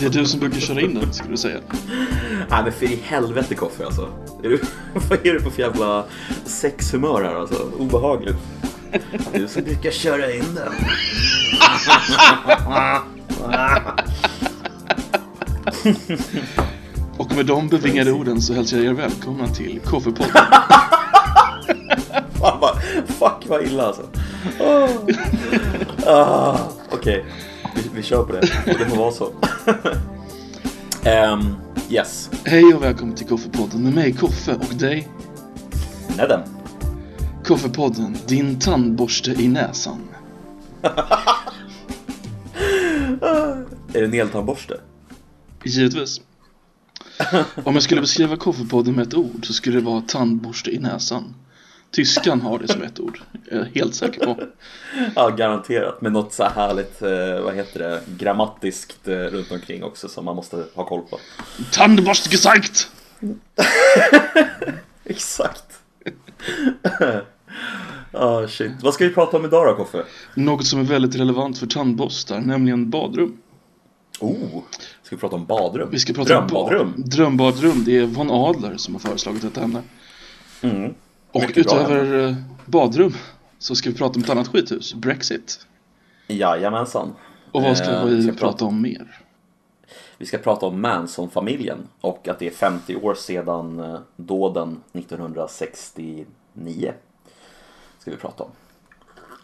Det är du som brukar köra in den, skulle du säga. Nej men för i helvete Koffe alltså. Är du, vad är du på för jävla sexhumör här alltså? Obehagligt. Du som brukar köra in den. Och med de bevingade orden så hälsar jag er välkomna till Koffepodden. Fan, vad- fuck vad illa alltså. Oh. Ah, Okej, vi, vi kör på det. Och det får vara så. Ehm, yes, Hej och välkommen till Koffepodden med mig Koffe och dig. Nedden. Koffepodden, din tandborste i näsan. Är det neltandborste? Givetvis. Om jag skulle beskriva Koffepodden med ett ord så skulle det vara tandborste i näsan. Tyskan har det som ett ord. Jag är helt säker på. Ja, garanterat. Med något så här härligt, eh, vad heter det, grammatiskt eh, runt omkring också som man måste ha koll på. Tandborste gesagt! Exakt. Ah shit. Vad ska vi prata om idag då, Koffe? Något som är väldigt relevant för tandborstar, nämligen badrum. Oh, ska vi prata om badrum? Vi ska prata om Drömbadrum. bad- drömbadrum. Det är von Adler som har föreslagit detta ämne. Mm. Och bra utöver eh, badrum så ska vi prata om ett annat skithus, Brexit. Jajamensan. Och vad ska Eh, vi vi ska prata prata- om mer? Vi ska prata om Manson-familjen och att det är 50 år sedan eh, dåden 1969. Ska vi prata om.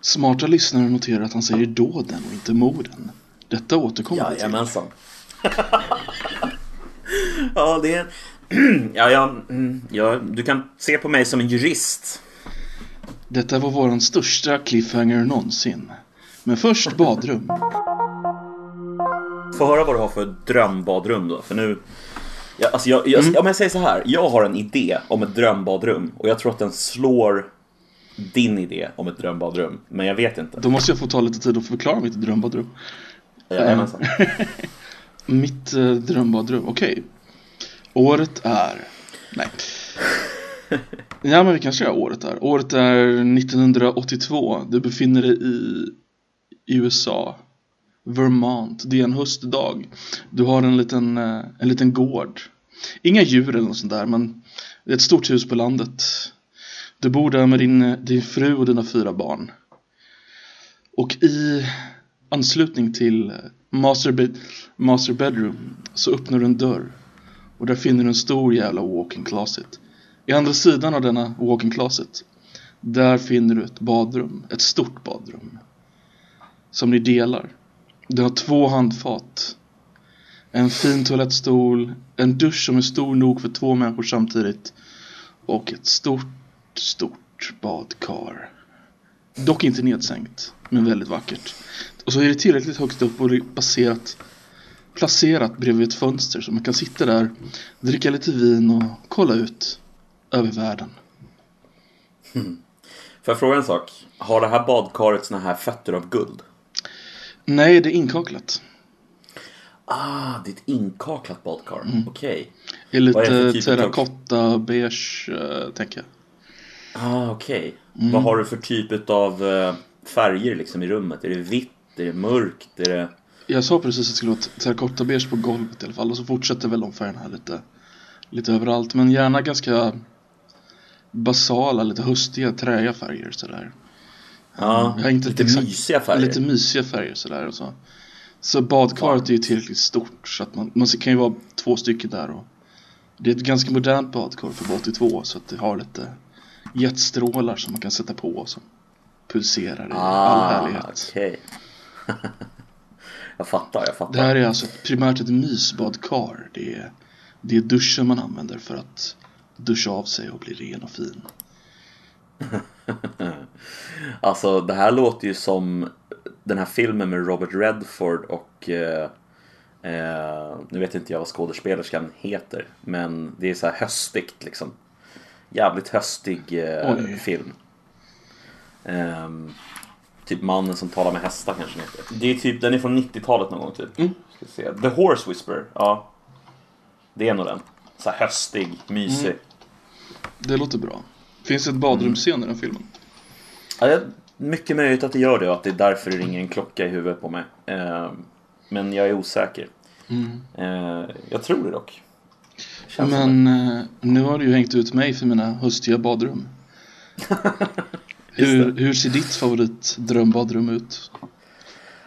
Smarta lyssnare noterar att han säger dåden och inte morden. Detta återkommer vi till. Jajamensan. ja, det är... ja, ja, mm, ja, du kan se på mig som en jurist. Detta var våran största cliffhanger någonsin. Men först badrum. Få höra vad du har för drömbadrum då, för nu... Ja, alltså jag, jag, Mm. Om jag säger så här, jag har en idé om ett drömbadrum och jag tror att den slår din idé om ett drömbadrum, men jag vet inte. Då måste jag få ta lite tid att förklara mitt drömbadrum. Jajamensan. Mitt eh, drömbadrum, okej. Året är... Nej. Ja men vi kanske gör året är. Året är 1982. Du befinner dig i USA. Vermont. Det är en höstdag. Du har en liten, eh, en liten gård. Inga djur eller något sånt där men det är ett stort hus på landet. Du bor där med din, eh, din fru och dina fyra barn. Och i anslutning till eh, master, be master bedroom så öppnar du en dörr och där finner du en stor jävla walk-in closet. I andra sidan av denna walk-in closet där finner du ett badrum, ett stort badrum som ni delar. Du har två handfat, en fin toalettstol, en dusch som är stor nog för två människor samtidigt och ett stort, stort badkar. Dock inte nedsänkt, men väldigt vackert. Och så är det tillräckligt högt upp och det är baserat, placerat bredvid ett fönster så man kan sitta där, dricka lite vin och kolla ut över världen. Får jag fråga en sak? Har det här badkaret såna här fötter av guld? Nej, det är inkaklat. Ah, det är ett inkaklat badkar. Okej. Är det för lite typ terrakotta, beige, uh, tänker jag. Ah, okej. Mm. Vad har du för typ av eh, färger liksom i rummet? Är det vitt? Är det mörkt? Är det... Jag sa precis att det skulle vara terrakotta beige på golvet i alla fall och så fortsätter väl de färgerna här lite, lite överallt. Men gärna ganska basala, lite höstiga, träiga färger sådär. Ja, Jag har inte lite exakt- mysiga färger. Lite mysiga färger sådär och så. Så badkaret är ju tillräckligt stort så att man, man kan ju vara två stycken där och Det är ett ganska modernt badkar för 82 så att det har lite jetstrålar som man kan sätta på som pulserar i all Ah, härlighet. okej. jag fattar, jag fattar. Det här är alltså primärt ett mysbadkar. Det är, det är duschen man använder för att duscha av sig och bli ren och fin. Alltså det här låter ju som den här filmen med Robert Redford och eh, eh, nu vet inte jag vad skådespelerskan heter men det är så här höstigt liksom. Jävligt höstig eh, film. Typ Mannen som talar med hästar kanske den heter. Det är typ, den är från 90-talet någon gång typ. Mm. Ska se. The Horse Whisperer, ja. Det är nog den. Så här höstig, mysig. Mm. Det låter bra. Finns det ett badrumsscen i den filmen? Ja, det är mycket möjligt att det gör det och att det är därför det ringer en klocka i huvudet på mig. Ehm, men jag är osäker. Eh, jag tror det dock. Känns Men eh, nu har du ju hängt ut mig för mina höstiga badrum. hur, hur ser ditt favorit drömbadrum ut?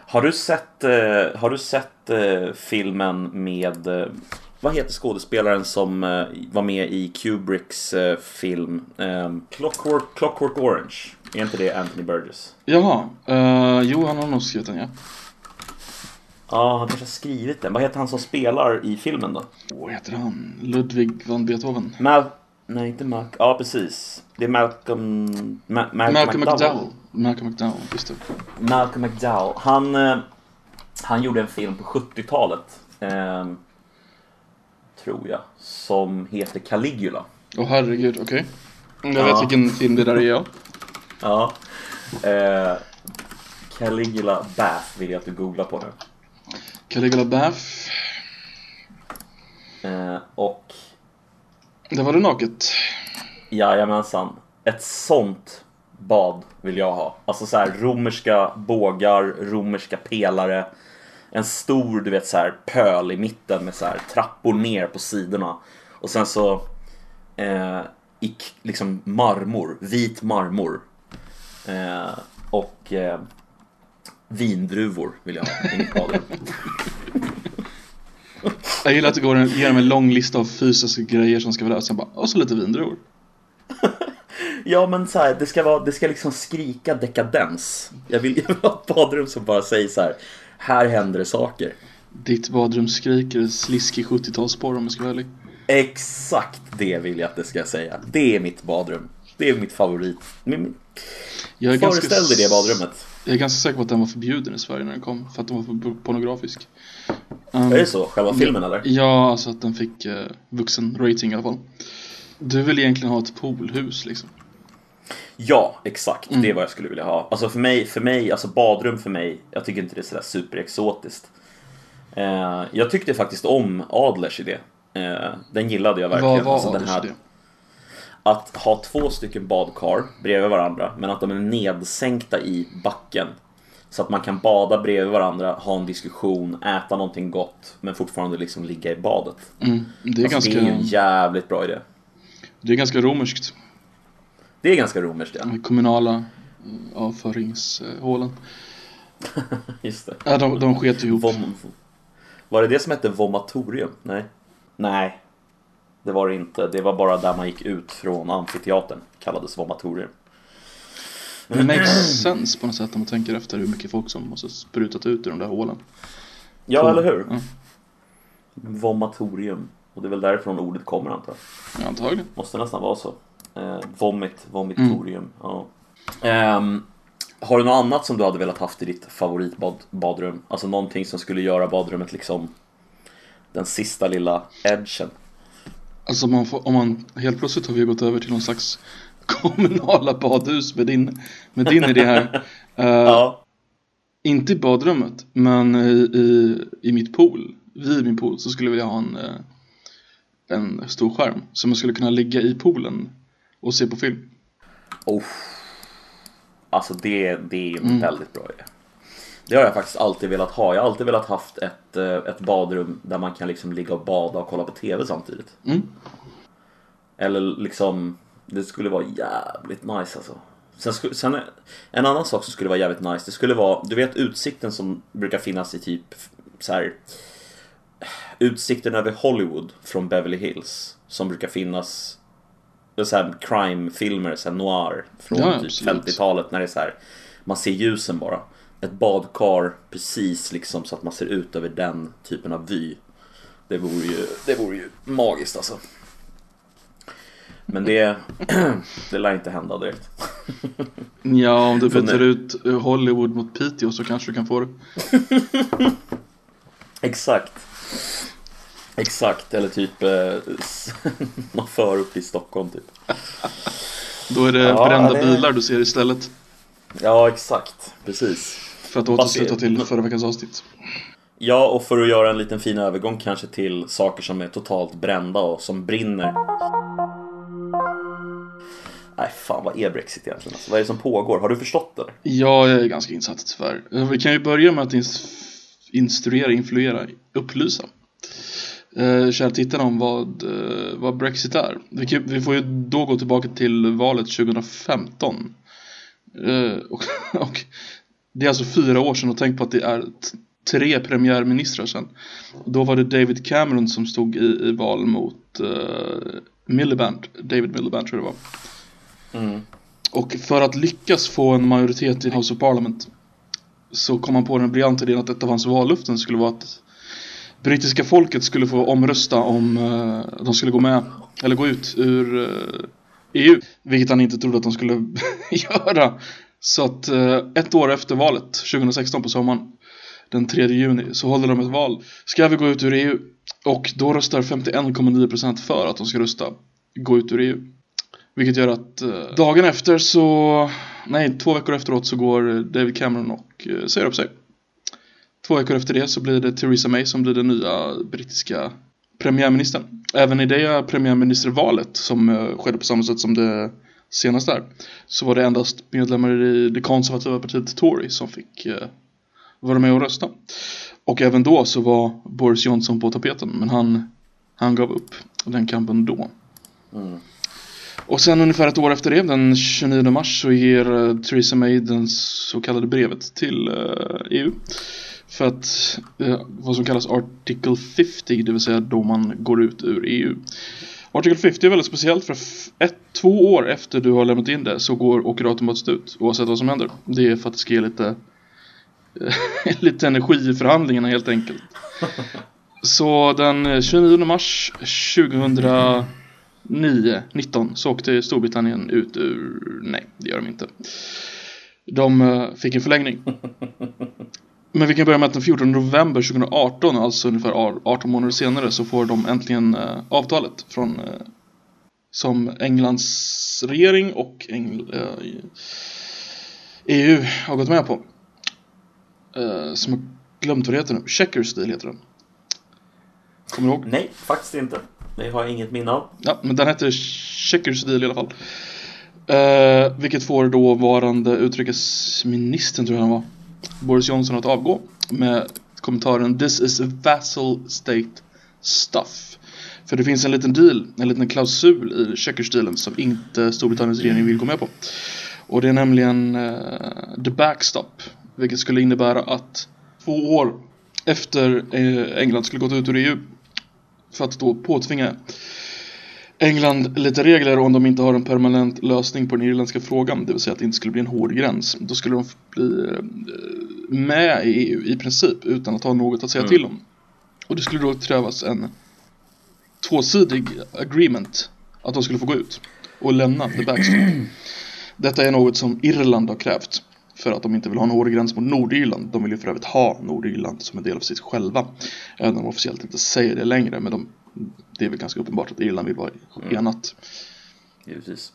Har du sett, eh, har du sett eh, filmen med, eh, vad heter skådespelaren som eh, var med i Kubricks eh, film eh, Clockwork, Clockwork Orange? Är inte det Anthony Burgess? Jaha, uh, jo han har nog skrivit den ja. Ja, han kanske har skrivit den. Vad heter han som spelar i filmen då? Vad heter han? Ludwig van Beethoven? Mal... Nej, inte Malcolm. Ja, precis. Det är Malcolm... Ma- Malcolm, Malcolm McDowell. McDowell. Malcolm McDowell, just det. Malcolm McDowell. Han, eh, han gjorde en film på 70-talet. Eh, tror jag. Som heter Caligula. Åh herregud, okej. Jag vet Ja. vilken film det där är ja. Ja. Eh, Caligula Bath vill jag att du googlar på nu. Caligula Bath. Eh, och där var det naket. Jajamensan. Ett sånt bad vill jag ha. Alltså så här romerska bågar, romerska pelare. En stor, du vet så här pöl i mitten med så här trappor ner på sidorna. Och sen så eh, i liksom marmor, vit marmor. Eh, och eh, vindruvor vill jag ha i mitt badrum. Jag gillar att det går dem en lång lista av fysiska grejer som ska vara där. Sen bara, och så lite vindruvor. Ja men så här, det ska vara, det ska liksom skrika dekadens. Jag vill, jag vill ha ett badrum som bara säger så här. Här händer det saker. Ditt badrum skriker sliskig 70-talsporr om jag ska vara ärlig. Exakt det vill jag att det ska säga. Det är mitt badrum. Det är mitt favorit. Min, Jag är, ganska, föreställ dig det badrummet. jag är ganska säker på att den var förbjuden i Sverige när den kom. För att den var pornografisk. Um, Är det så? Själva filmen eller? Ja, alltså att den fick uh, vuxen rating i alla fall. Du vill egentligen ha ett poolhus liksom. Ja, exakt. Det är vad jag skulle vilja ha. Alltså för mig, för mig, alltså badrum för mig, jag tycker inte det är sådär superexotiskt. Eh, jag tyckte faktiskt om Adlers idé. Eh, den gillade jag verkligen. Vad var alltså, den här, idé? att ha två stycken badkar bredvid varandra men att de är nedsänkta i backen. Så att man kan bada bredvid varandra, ha en diskussion, äta någonting gott men fortfarande liksom ligga i badet. Mm, det, är Alltså, ganska, Det är en jävligt bra idé. det är ganska romerskt. Det är ganska romerskt ja. De kommunala eh, avföringshålen. Just det. Ja, de, de sket ihop. Vom... Var det det som hette vomatorium? Nej. Nej. Det var det inte. Det var bara där man gick ut från amfiteatern. Kallades vomatorium. Men det makes sense på något sätt om man tänker efter hur mycket folk som måste sprutat ut ur de där hålen. Ja, Cool. eller hur? Ja. Vomatorium. Och det är väl därifrån ordet kommer antar jag. Ja, antagligen. Måste nästan vara så. Eh, vomit, vomitorium. Ja. Ehm, har du något annat som du hade velat haft i ditt favoritbadrum? Alltså någonting som skulle göra badrummet liksom den sista lilla edgen. Alltså man får, om man helt plötsligt har vi gått över till någon slags kommunala badhus med din, med din idé här. Eh, Ja. Inte i badrummet, men i, i, i mitt pool, vid min pool, så skulle jag vilja ha en, eh, en stor skärm. Så man skulle kunna ligga i poolen och se på film. Oh. Alltså det, det är en väldigt bra idé. Det har jag faktiskt alltid velat ha. Jag har alltid velat haft ett, eh, ett badrum där man kan liksom ligga och bada och kolla på TV samtidigt. Mm. Eller liksom, det skulle vara jävligt nice alltså. Sen, sku- sen en annan sak som skulle vara jävligt nice, det skulle vara, du vet utsikten som brukar finnas i typ så här Utsikten över Hollywood från Beverly Hills som brukar finnas så här crime-filmer, så här noir från Ja, typ absolut. 50-talet när det är så här man ser ljusen bara. Ett badkar precis liksom så att man ser ut över den typen av vy. Det vore ju, det vore ju magiskt alltså. Men det, det lär inte hända direkt. Ja, om du byter när- ut eh, Hollywood mot Piteå så kanske du kan få det. Exakt. Exakt, eller typ eh, någon förort i Stockholm typ. Då är det Ja, brända det- bilar du ser istället. Ja, exakt. Precis. För att återsluta till förra veckans avsnitt. Ja, och för att göra en liten fin övergång kanske till saker som är totalt brända och som brinner. Nej, fan vad är Brexit egentligen? Alltså, vad är det som pågår? Har du förstått det? Ja, jag är ganska insatt tyvärr. Vi kan ju börja med att instruera, influera, upplysa eh, kära tittarna om vad, eh, vad Brexit är. Vi, kan, vi får ju då gå tillbaka till valet 2015. Eh, och, och det är alltså fyra år sedan och tänk på att det är tre premiärministrar sedan. Då var det David Cameron som stod i, i val mot eh, Miliband, David Miliband tror jag det var. Mm. Och för att lyckas få en majoritet i House of Parliament så kom han på den briljanta idén att ett av hans vallöften skulle vara att brittiska folket skulle få omrösta om eh, de skulle gå med eller gå ut ur eh, EU. Vilket han inte trodde att de skulle göra. Så att eh, ett år efter valet, 2016 på sommaren, den 3 juni, så håller de ett val. Ska vi gå ut ur EU? Och då röstar 51,9% för att de ska rösta gå ut ur EU. Vilket gör att eh, dagen efter så, nej två veckor efteråt så går David Cameron och eh, säger upp sig. Två veckor efter det så blir det Theresa May som blir den nya brittiska premiärministern. Även i det premiärministervalet som eh, skedde på samma sätt som det senaste där så var det endast medlemmar i det konservativa partiet Tory som fick eh, vara med och rösta. Och även då så var Boris Johnson på tapeten men han, han gav upp den kampen då. Mm. Och sen ungefär ett år efter det, den 29 mars, så ger uh, Theresa May den så kallade brevet till EU. För att, uh, vad som kallas Article 50, det vill säga då man går ut ur EU. Article 50 är väldigt speciellt för ett, två år efter du har lämnat in det så går, åker du automatiskt ut oavsett vad som händer. Det är för att det ska ge lite, lite energi i förhandlingarna helt enkelt. Så den eh, 29 mars 2009, 19 så åkte Storbritannien ut ur, nej det gör de inte. De eh, fick en förlängning. Men vi kan börja med att den 14 november 2018, alltså ungefär 18 månader senare, så får de äntligen eh, avtalet från eh, som Englands regering och Engl, EU har gått med på. Som jag glömt vad det heter nu. Checkers deal heter den. Kommer du ihåg? Nej, faktiskt inte. Det har jag inget minne av. Ja, men den hette Checkers deal i alla fall. Eh, vilket får dåvarande utrikesministern, tror jag han var, Boris Johnson att avgå med kommentaren This is vassal state stuff. För det finns en liten deal, en liten klausul i Checkers-dealen som inte Storbritanniens regering vill gå med på. Och det är nämligen eh, the backstop, vilket skulle innebära att två år efter eh, England skulle gått ut ur EU för att då påtvinga England lite regler om de inte har en permanent lösning på den irländska frågan, det vill säga att det inte skulle bli en hård gräns. Då skulle de bli eh, med i EU i princip utan att ha något att säga Mm. till om. Och det skulle då krävas en tvåsidig agreement att de skulle få gå ut och lämna the backstop. Detta är något som Irland har krävt för att de inte vill ha en hård gräns mot Nordirland. De vill ju för övrigt ha Nordirland som en del av sitt själva. Även om de officiellt inte säger det längre. Men de, det är väl ganska uppenbart att Irland vill vara enat. Givetvis.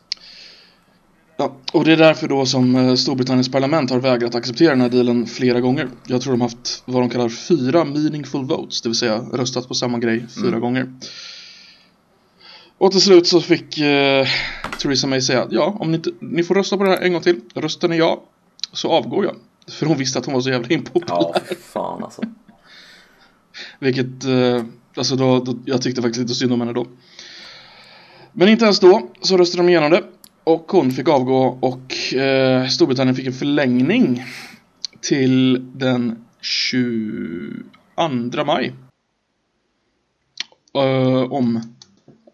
Ja, och det är därför då som eh, Storbritanniens parlament har vägrat acceptera den här dealen flera gånger. Jag tror de har haft vad de kallar fyra meaningful votes, det vill säga röstat på samma grej fyra Mm. gånger. Och till slut så fick eh, Theresa May säga ja, om ni, inte, ni får rösta på det här en gång till. Röstar ni ja, så avgår jag. För hon visste att hon var så jävla impopulär. Ja, fan alltså. Vilket, eh, alltså då, då, jag tyckte faktiskt lite synd om henne då. Men inte ens då så röstade de igenom det. Och hon fick avgå och eh, Storbritannien fick en förlängning till den 22 maj. Eh, om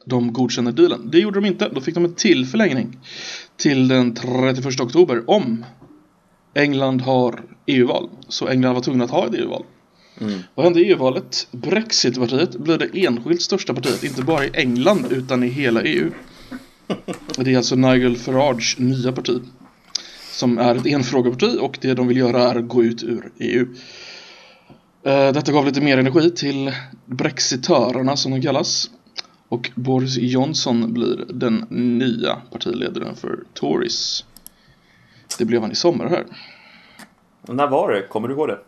de godkänner dealen. Det gjorde de inte. Då fick de en till förlängning till den 31 oktober om England har EU-val. Så England var tvungna att ha ett EU-val. Mm. Vad hände i EU-valet? Brexitpartiet blev det enskilt största partiet, inte bara i England utan i hela EU. Det är alltså Nigel Farage nya parti. Som är ett enfrågeparti och det de vill göra är att gå ut ur EU. Eh, Detta gav lite mer energi till brexitörerna som de kallas. Och Boris Johnson blir den nya partiledaren för Tories. Det blev han i sommar här. När var det? Kommer du ihåg det?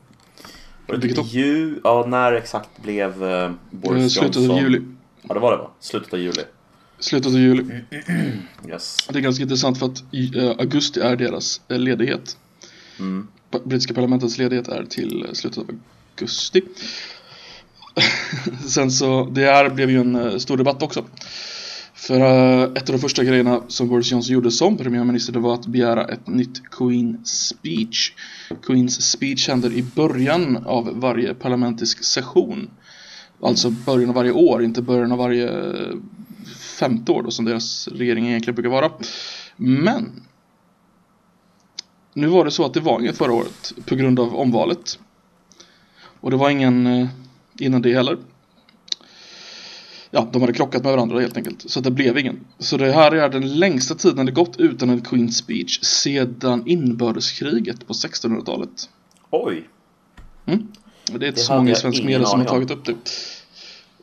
Vilket typ ju... Ja, när exakt blev eh, Eh, Boris Slutet Johnson... av juli. Ja, det var det va? Slutet av juli. Slutet av juli. Yes. Det är ganska intressant för att i, eh, augusti är deras eh, ledighet. Mm. Brittiska parlamentets ledighet är till eh, slutet av augusti. Sen så, det här blev ju en eh, stor debatt också. För uh, ett av de första grejerna som Boris Johnson gjorde som premiärminister det var att begära ett nytt Queen Speech. Queens Speech händer i början av varje parlamentisk session. Alltså början av varje år, inte början av varje eh, femte år då, som deras regering egentligen brukar vara. Men nu var det så att det var inget förra året på grund av omvalet. Och det var ingen eh, innan det heller. Ja, de hade krockat med varandra helt enkelt. Så det blev ingen. Så det här är den längsta tiden det gått utan en Queen's Speech sedan inbördeskriget på 1600-talet. Oj! Mm. Det är inte Det så många i svensk media som har tagit upp det.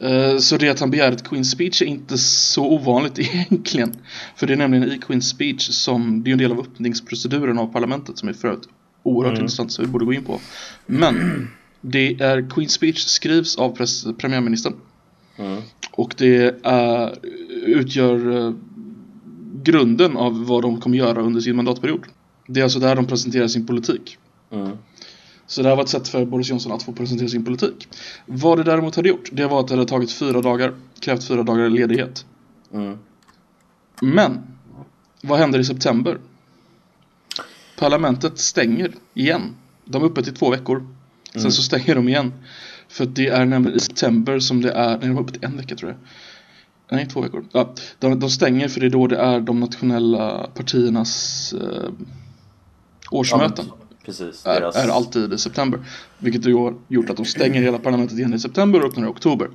Eh, Så det att han begär ett Queen's Speech är inte så ovanligt egentligen. För det är nämligen i Queen's Speech som, det är en del av öppningsproceduren av parlamentet som är för övrigt oerhört Mm. intressant så vi borde gå in på. Men det är Queen's Speech skrivs av premiärministern. Mm. Och det är, utgör eh, grunden av vad de kommer göra under sin mandatperiod. Det är alltså där de presenterar sin politik. Mm. Så det här var ett sätt för Boris Johnson att få presentera sin politik. Vad det däremot hade gjort, det var att det hade tagit fyra dagar, krävt fyra dagar ledighet. Mm. Men, vad händer i september? Parlamentet stänger igen. De är uppe till två veckor. Sen Mm. så stänger de igen. För det är nämligen i september som det är, nej de är uppe till en vecka tror jag. Nej, två veckor. Ja, de, de stänger för det är då det är de nationella partiernas eh, årsmöten. Ja, men precis. är, Deras... är alltid i september. Vilket har gjort att de stänger hela parlamentet igen i september och öppnar i oktober.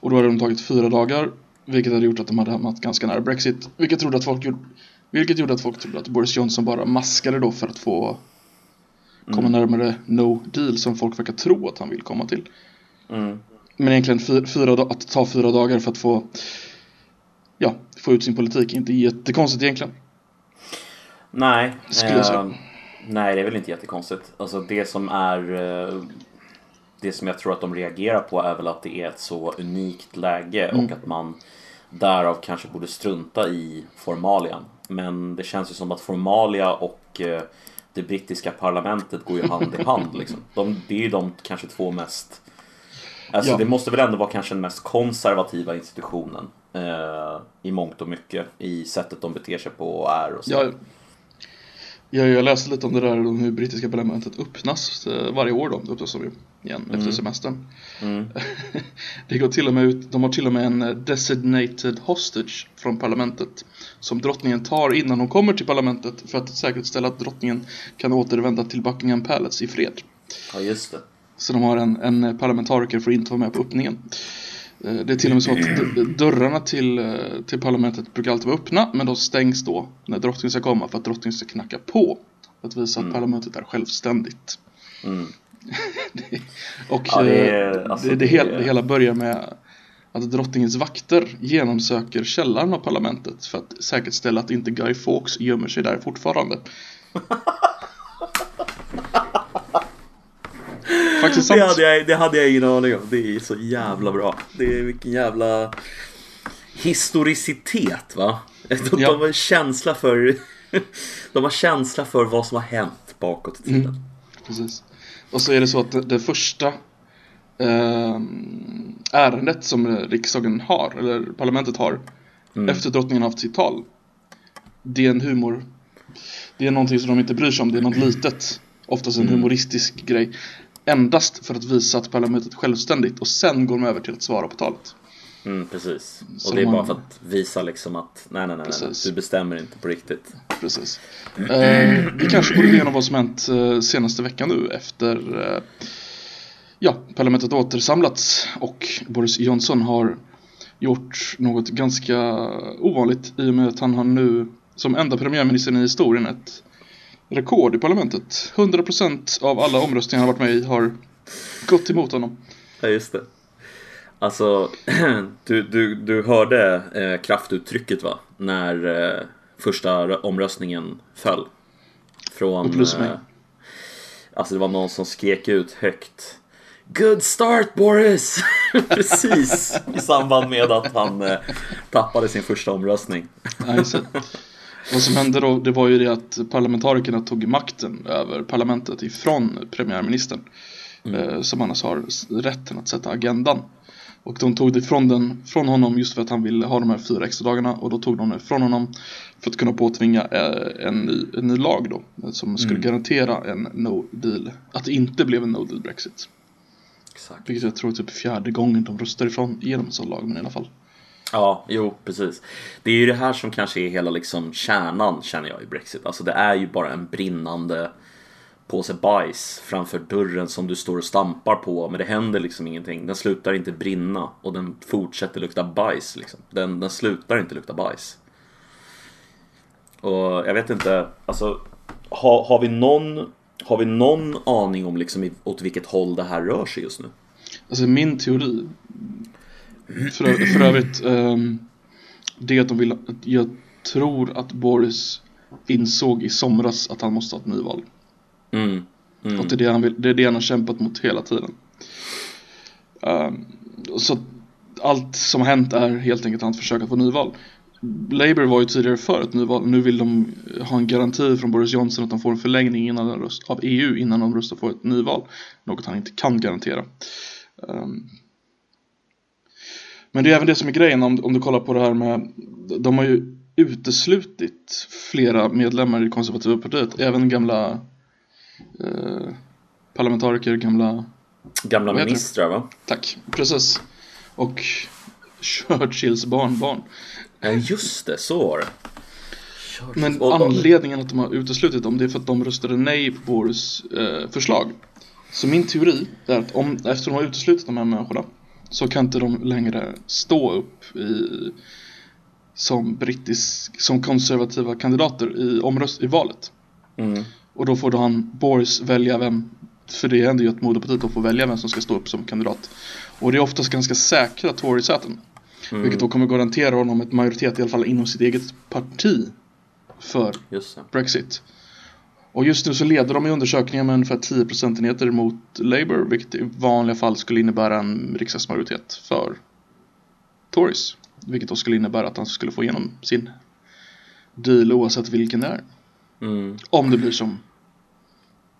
Och då hade de tagit fyra dagar. Vilket hade gjort att de hade hamnat ganska nära Brexit. Vilket, trodde att folk gjorde, vilket gjorde att folk trodde att Boris Johnson bara maskade då för att få komma Mm. närmare no deal som folk verkar tro att han vill komma till. Mm. Men egentligen fyra, att ta fyra dagar för att få ja, få ut sin politik är inte jättekonstigt egentligen. Nej. Skulle jag säga. eh, nej, det är väl inte jättekonstigt. Alltså det som är... Eh, det som jag tror att de reagerar på är väl att det är ett så unikt läge Mm. och att man därav kanske borde strunta i formalian. Men det känns ju som att formalia och eh, det brittiska parlamentet går ju hand i hand. Liksom. De, det är ju de kanske två mest... Alltså Ja. det måste väl ändå vara kanske den mest konservativa institutionen eh, i mångt och mycket i sättet de beter sig på och är och så. Jag, jag, jag läste lite om det där om hur brittiska parlamentet öppnas eh, varje år då, öppnas de ju igen efter semestern. Mm. Det går till och med ut, de har till och med en eh, designated hostage från parlamentet som drottningen tar innan hon kommer till parlamentet för att säkerställa att drottningen kan återvända till Buckingham Palace i fred. Ja, just det. Så de har en, en parlamentariker för att inte vara med på öppningen. Eh, Det är till och med så att dörrarna till, eh, till parlamentet brukar alltid vara öppna men de stängs då när drottningen ska komma för att drottningen ska knacka på. För att visa att parlamentet är självständigt. Mm. Och Ja, det eh, är- alltså, det, det, hela, det hela börjar med att drottningens vakter genomsöker källaren av parlamentet för att säkerställa att inte Guy Fawkes gömmer sig där fortfarande. Faktiskt sant. Det hade, jag, det hade jag ingen aning om. Det är så jävla bra. Det är vilken jävla historicitet va? De, Ja. de har känsla för De har känsla för vad som har hänt bakåt i tiden. Precis. Och så är det så att det, det första ehm, ärendet som riksdagen har, eller parlamentet har, efter drottningen haft sitt tal. Det är en humor. Det är någonting som de inte bryr sig om, det är något litet. Oftast en humoristisk grej. Endast för att visa att parlamentet är självständigt och sen går de över till att svara på talet. Mm, precis. Så Och det är man- bara för att visa liksom att nej, nej, nej, nej, du bestämmer inte på riktigt. Precis. Eh, vi kanske borde gå igenom vad som hänt eh, senaste veckan nu efter eh, ja, parlamentet återsamlats och Boris Johnson har gjort något ganska ovanligt i och med att han har nu som enda premiärminister i historien ett rekord i parlamentet. 100% av alla omröstningar han varit med i har gått emot honom. Ja, just det. Alltså, du, du, du hörde eh, kraftuttrycket va? När eh, första omröstningen föll. Från... Upplys mig. Eh, alltså det var någon som skrek ut högt. Good start Boris! Precis i samband med att han eh, tappade sin första omröstning. Vad som hände då, det var ju det att parlamentarikerna tog makten över parlamentet ifrån premiärministern. eh, som annars har rätten att sätta agendan. Och de tog det från, den, från honom just för att han ville ha de här fyra extra dagarna och då tog de det från honom för att kunna påtvinga eh, en, ny, en ny lag då som skulle garantera en no deal, att det inte blev en no deal Brexit. Exakt. Vilket jag tror är typ fjärde gången de röstar ifrån igenom en sån lag, men i alla fall. Ja, jo, precis. Det är ju det här som kanske är hela liksom kärnan, känner jag, i Brexit. Alltså det är ju bara en brinnande påse bajs framför dörren som du står och stampar på, men det händer liksom ingenting. Den slutar inte brinna och den fortsätter lukta bajs liksom. Den, den slutar inte lukta bajs. Och jag vet inte, alltså har, har vi någon har vi någon aning om liksom åt vilket håll det här rör sig just nu? Alltså min teori för, för övrigt ehm, Det att de vill Jag tror att Boris Insåg i somras att han måste ha ett nyval. Mm. Mm. Att det är det han, vill, det är det han har kämpat mot hela tiden. Ehm, Så allt som har hänt är helt enkelt hans försök att få nyval. Labour var ju tidigare för ett nyval. Nu vill de ha en garanti från Boris Johnson att de får en förlängning innan röst, av EU innan de röstar för ett nyval. Något han inte kan garantera. Ehm, Men det är även det som är grejen om, om du kollar på det här med De har ju uteslutit flera medlemmar i konservativa partiet Även gamla eh, parlamentariker, gamla Gamla ministrar va? Tack, precis. Och Churchills barnbarn. Ja just det, så var det. Men anledningen att de har uteslutit dem det är för att de röstade nej på Boris eh, förslag. Så min teori är att om, efter de har uteslutit de här människorna Så kan inte de längre stå upp i Som brittisk, som konservativa kandidater i omröst i valet Mm. Och då får då han Boris välja vem För det händer ju att moderpartiet får välja vem som ska stå upp som kandidat Och det är oftast ganska säkra Tory-säten Mm. Vilket då kommer garantera honom ett majoritet i alla fall inom sitt eget parti För. Brexit Och just nu så leder de i undersökningar med ungefär 10 procentenheter mot Labour Vilket i vanliga fall skulle innebära en riksdagsmajoritet för Tories Vilket då skulle innebära att han skulle få igenom sin deal oavsett vilken det är Mm. Om det blir som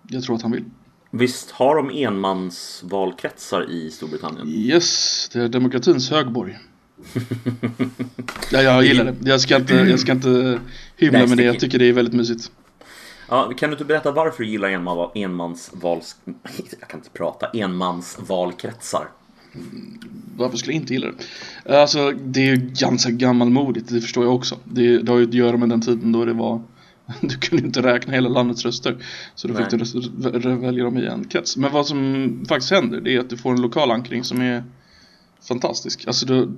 jag tror att han vill Visst har de enmansvalkretsar i Storbritannien? Yes, det är demokratins högborg Ja, jag gillar det. Jag ska inte, jag ska inte hymla med det. Jag tycker det är väldigt mysigt. Ja, kan du inte berätta varför du gillar enman, enmansvals... Jag kan inte prata. Enmansvalkretsar. Varför skulle jag inte gilla det? Alltså, det är ju ganska gammalmodigt, det förstår jag också. Det, det har ju att göra med den tiden då det var Du kunde inte räkna hela landets röster Så då fick du välja dem i en krets Men vad som faktiskt händer det är att du får en lokal ankring som är Fantastisk Alltså du,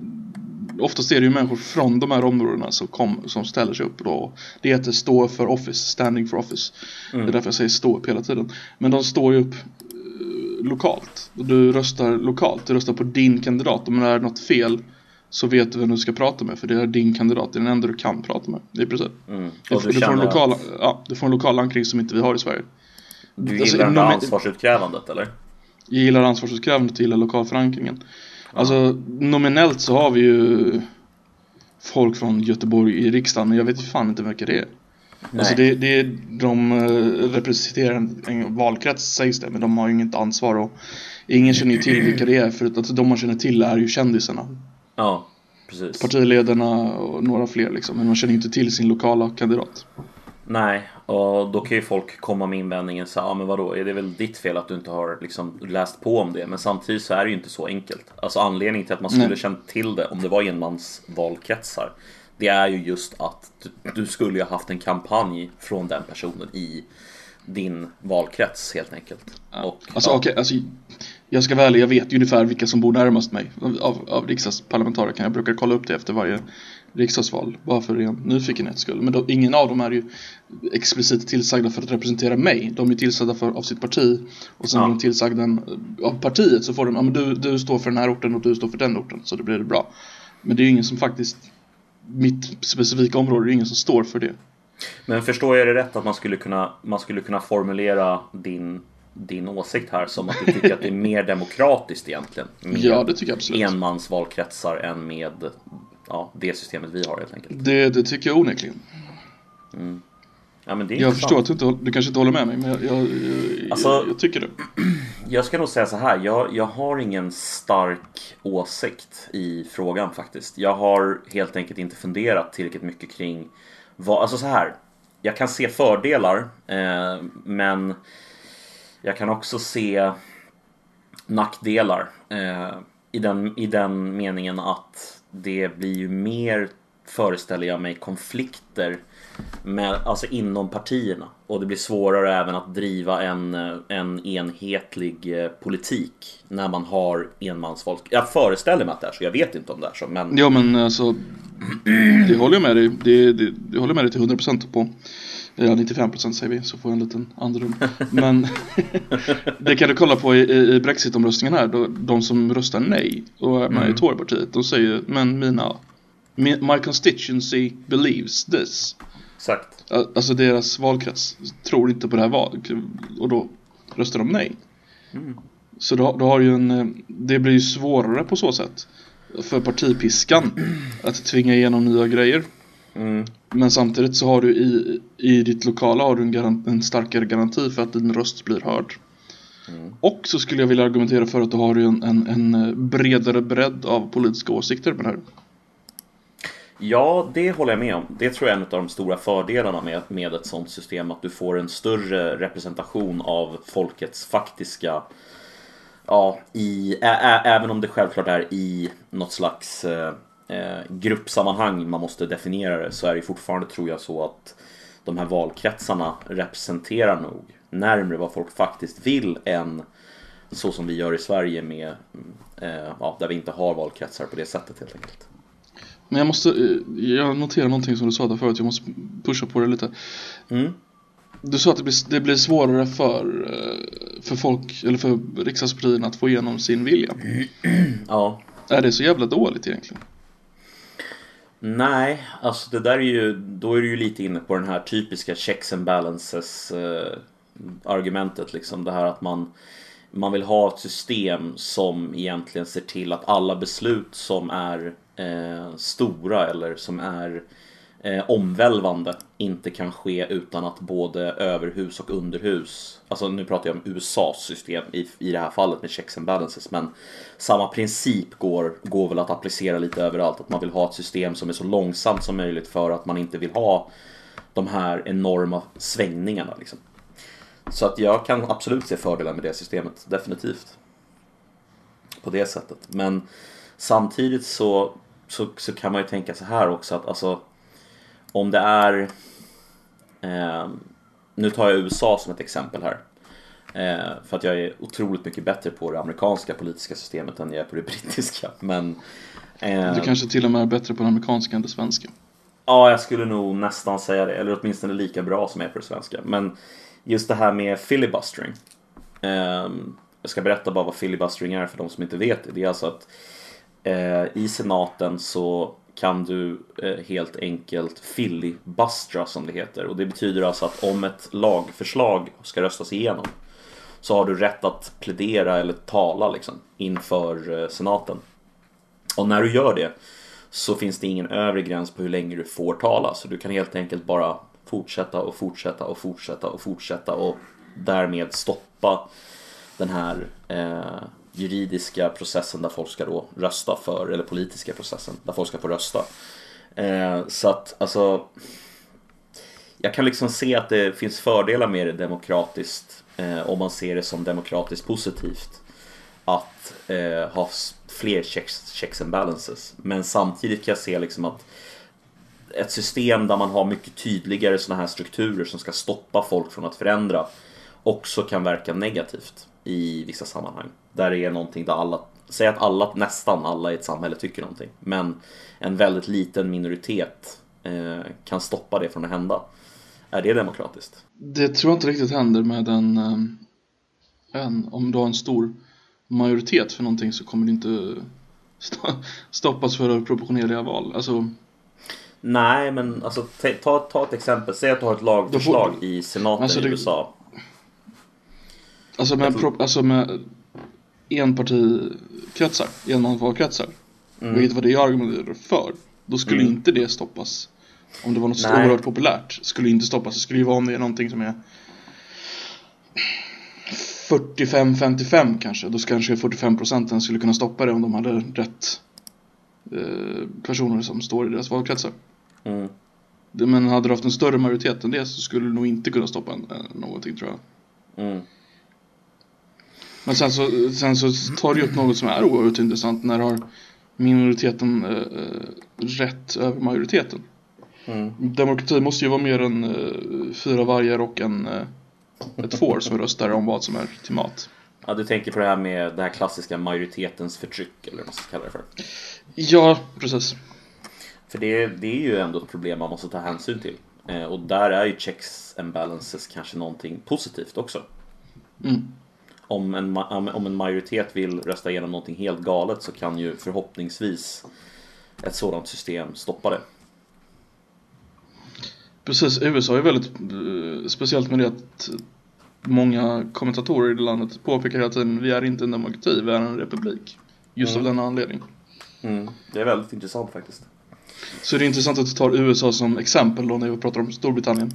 Oftast är det ju människor från de här områdena som, kom, som ställer sig upp då Det heter stå för office, standing for office Det är därför jag säger stå upp hela tiden Men de står ju upp eh, lokalt och Du röstar lokalt, du röstar på din kandidat Om det är något fel så vet du vem du ska prata med för det är din kandidat, det är den enda du kan prata med i princip. Mm. Du, du, får en lokal, att ja, du får en lokal ankring som inte vi har i Sverige. du alltså, gillar nomi- ansvarsutkrävandet eller? Jag gillar ansvarsutkrävandet och gillar lokalförankringen. Alltså nominellt så har vi ju folk från Göteborg i riksdagen men jag vet fan inte vilka det är. Alltså det, det de eh, representerar en, valkrets sägs det men de har ju inget ansvar och ingen känner ju till vilka det är för att de man känner till är ju kändisarna. Ja, precis. Partiledarna och några fler liksom men man känner ju inte till sin lokala kandidat. Nej, och då kan ju folk komma med invändningen så ja men vadå, är det väl ditt fel att du inte har liksom läst på om det? Men samtidigt så är det ju inte så enkelt. Alltså anledningen till att man skulle Nej. känt till det om det var enmansvalkretsar, det är ju just att du, du skulle ju ha haft en kampanj från den personen i din valkrets helt enkelt. Och, Alltså ja, okej, alltså Jag ska vara ärlig, jag vet ju ungefär vilka som bor närmast mig. Av, av, riksdagsparlamentarikerna. Jag brukar kolla upp det efter varje riksdagsval Bara för ren nyfikenhets skull. Men då, ingen av dem är ju explicit tillsagda för att representera mig. De är tillsagda för, av sitt parti. Och sen Ja. är de tillsagda av partiet så får de, ja men du, du står för den här orten och du står för den orten. Så det blir det bra. Men det är ju ingen som faktiskt Mitt specifika område, det är ingen som står för det. Men förstår jag det rätt att man skulle kunna, man skulle kunna formulera din, din åsikt här som att du tycker att det är mer demokratiskt egentligen? Med Ja, det tycker jag absolut enmansvalkretsar än med ja, det systemet vi har helt enkelt. det, det tycker jag onekligen Ja, men det är Jag intressant. förstår att du, inte, du kanske inte håller med mig, men jag, jag, jag, Alltså- jag tycker det. Jag ska nog säga så här, jag, jag har ingen stark åsikt i frågan faktiskt. Jag har helt enkelt inte funderat tillräckligt mycket kring vad, alltså så här. Jag kan se fördelar, eh, men jag kan också se nackdelar. Eh, i, den, I den meningen att det blir ju mer, föreställer jag mig, konflikter med, alltså inom partierna. Och det blir svårare även att driva en, eh, en enhetlig eh, politik när man har enmansfolk. Jag föreställer mig att det är så, jag vet inte om det är så. Men Ja men alltså, det håller jag med dig, det, det, det håller jag med dig till 100% på. Ja, 95% säger vi, så får jag en liten andrum. Men det kan du kolla på i, i- Brexit-omröstningen här, då, de som röstar nej och är med i Torypartiet, de säger men mina, mi- my constituency believes this. exakt. Al- Alltså deras valkrets tror inte på det här valet och då röstar de nej. Så då, då har ju en, eh, det blir ju svårare på så sätt för partipiskan att tvinga igenom nya grejer. Mm. Men samtidigt så har du i, i ditt lokala har du en, garant, en starkare garanti för att din röst blir hörd. Och så skulle jag vilja argumentera för att du har en, en, en bredare bredd av politiska åsikter med det här. Ja, det håller jag med om. Det tror jag är en av de stora fördelarna med, med ett sånt system. Att du får en större representation av folkets faktiska... Ja, i, ä, ä, även om det självklart är i något slags eh, gruppsammanhang man måste definiera det så är det fortfarande, tror jag, så att de här valkretsarna representerar nog närmare vad folk faktiskt vill än så som vi gör i Sverige med, eh, ja, där vi inte har valkretsar på det sättet helt enkelt. Men jag måste, eh, jag noterar någonting som du sa där förut, jag måste pusha på det lite. Mm. Du sa att det blir, det blir svårare för, eh, för folk, eller för riksdagspartierna att få igenom sin vilja. Ja, Är det så jävla dåligt egentligen? Nej, alltså det där är ju, då är du ju lite inne på den här typiska checks and balances eh, argumentet liksom. Det här att man, man vill ha ett system som egentligen ser till att alla beslut som är eh, stora eller som är eh, omvälvande inte kan ske utan att både överhus och underhus, alltså nu pratar jag om USAs system i, i det här fallet med checks and balances, men samma princip går, går väl att applicera lite överallt, att man vill ha ett system som är så långsamt som möjligt för att man inte vill ha de här enorma svängningarna liksom. Så att jag kan absolut se fördelar med det systemet, definitivt. På det sättet. Men samtidigt så, så, så kan man ju tänka så här också att alltså om det är eh, Nu tar jag USA som ett exempel här. Eh, för att jag är otroligt mycket bättre på det amerikanska politiska systemet än jag är på det brittiska. Men eh, Du kanske till och med är bättre på det amerikanska än det svenska. Ja, jag skulle nog nästan säga det. Eller åtminstone lika bra som jag är på det svenska. Men just det här med filibustering. Ehm, jag ska berätta bara vad filibustering är för de som inte vet det. Det är alltså att eh, i senaten så kan du eh, helt enkelt filibustra som det heter. Och det betyder alltså att om ett lagförslag ska röstas igenom så har du rätt att plädera eller tala liksom, inför eh, senaten. Och när du gör det så finns det ingen övre gräns på hur länge du får tala. Så du kan helt enkelt bara fortsätta och fortsätta och fortsätta och fortsätta och därmed stoppa den här eh, juridiska processen där folk ska då rösta för, eller politiska processen där folk ska få rösta. Eh, så att alltså jag kan liksom se att det finns fördelar med det demokratiskt eh, om man ser det som demokratiskt positivt att eh, ha fler checks, checks and balances. Men samtidigt kan jag se liksom att ett system där man har mycket tydligare sådana här strukturer som ska stoppa folk från att förändra också kan verka negativt i vissa sammanhang. Där det är någonting där alla, säg att alla, nästan alla i ett samhälle tycker någonting. Men en väldigt liten minoritet eh, kan stoppa det från att hända. Är det demokratiskt? Det tror jag inte riktigt händer med en, eh, en om du har en stor majoritet för någonting så kommer det inte st- stoppas för proportionerliga val. Alltså, Nej, men alltså, ta- ta, ett exempel. Säg att du har ett lagförslag i senaten Alltså, i det- USA. Alltså med, pro, alltså med enpartikretsar, enmansvalkretsar, Mm. vilket var det jag argumenterade för, då skulle Mm. inte det stoppas Om det var något så oerhört populärt skulle inte stoppas. Det skulle ju vara om det är någonting som är 45-55 kanske. Då kanske 45 procenten skulle kunna stoppa det om de hade rätt eh, personer som står i deras valkretsar. Mm. Men hade du haft en större majoritet än det så skulle du nog inte kunna stoppa en, eh, någonting tror jag. Mm. Men sen så, sen så tar du upp något som är oerhört intressant när har minoriteten eh, eh, rätt över majoriteten. Mm. Demokrati måste ju vara mer än eh, fyra vargar och en, eh, ett får som röstar om vad som är till mat. Ja, du tänker på det här med det här klassiska majoritetens förtryck, eller vad man ska kalla det för. Ja, precis. För det, det är ju ändå ett problem man måste ta hänsyn till. Eh, och där är ju checks and balances kanske någonting positivt också. Mm. Om en, om en majoritet vill rösta igenom någonting helt galet så kan ju förhoppningsvis ett sådant system stoppa det. Precis, USA är väldigt eh, speciellt med det att många kommentatorer i det landet påpekar hela tiden vi är inte en demokrati, vi är en republik. Just Mm. av denna anledning. Mm. Det är väldigt intressant faktiskt. Så det är intressant att du tar USA som exempel då när vi pratar om Storbritannien.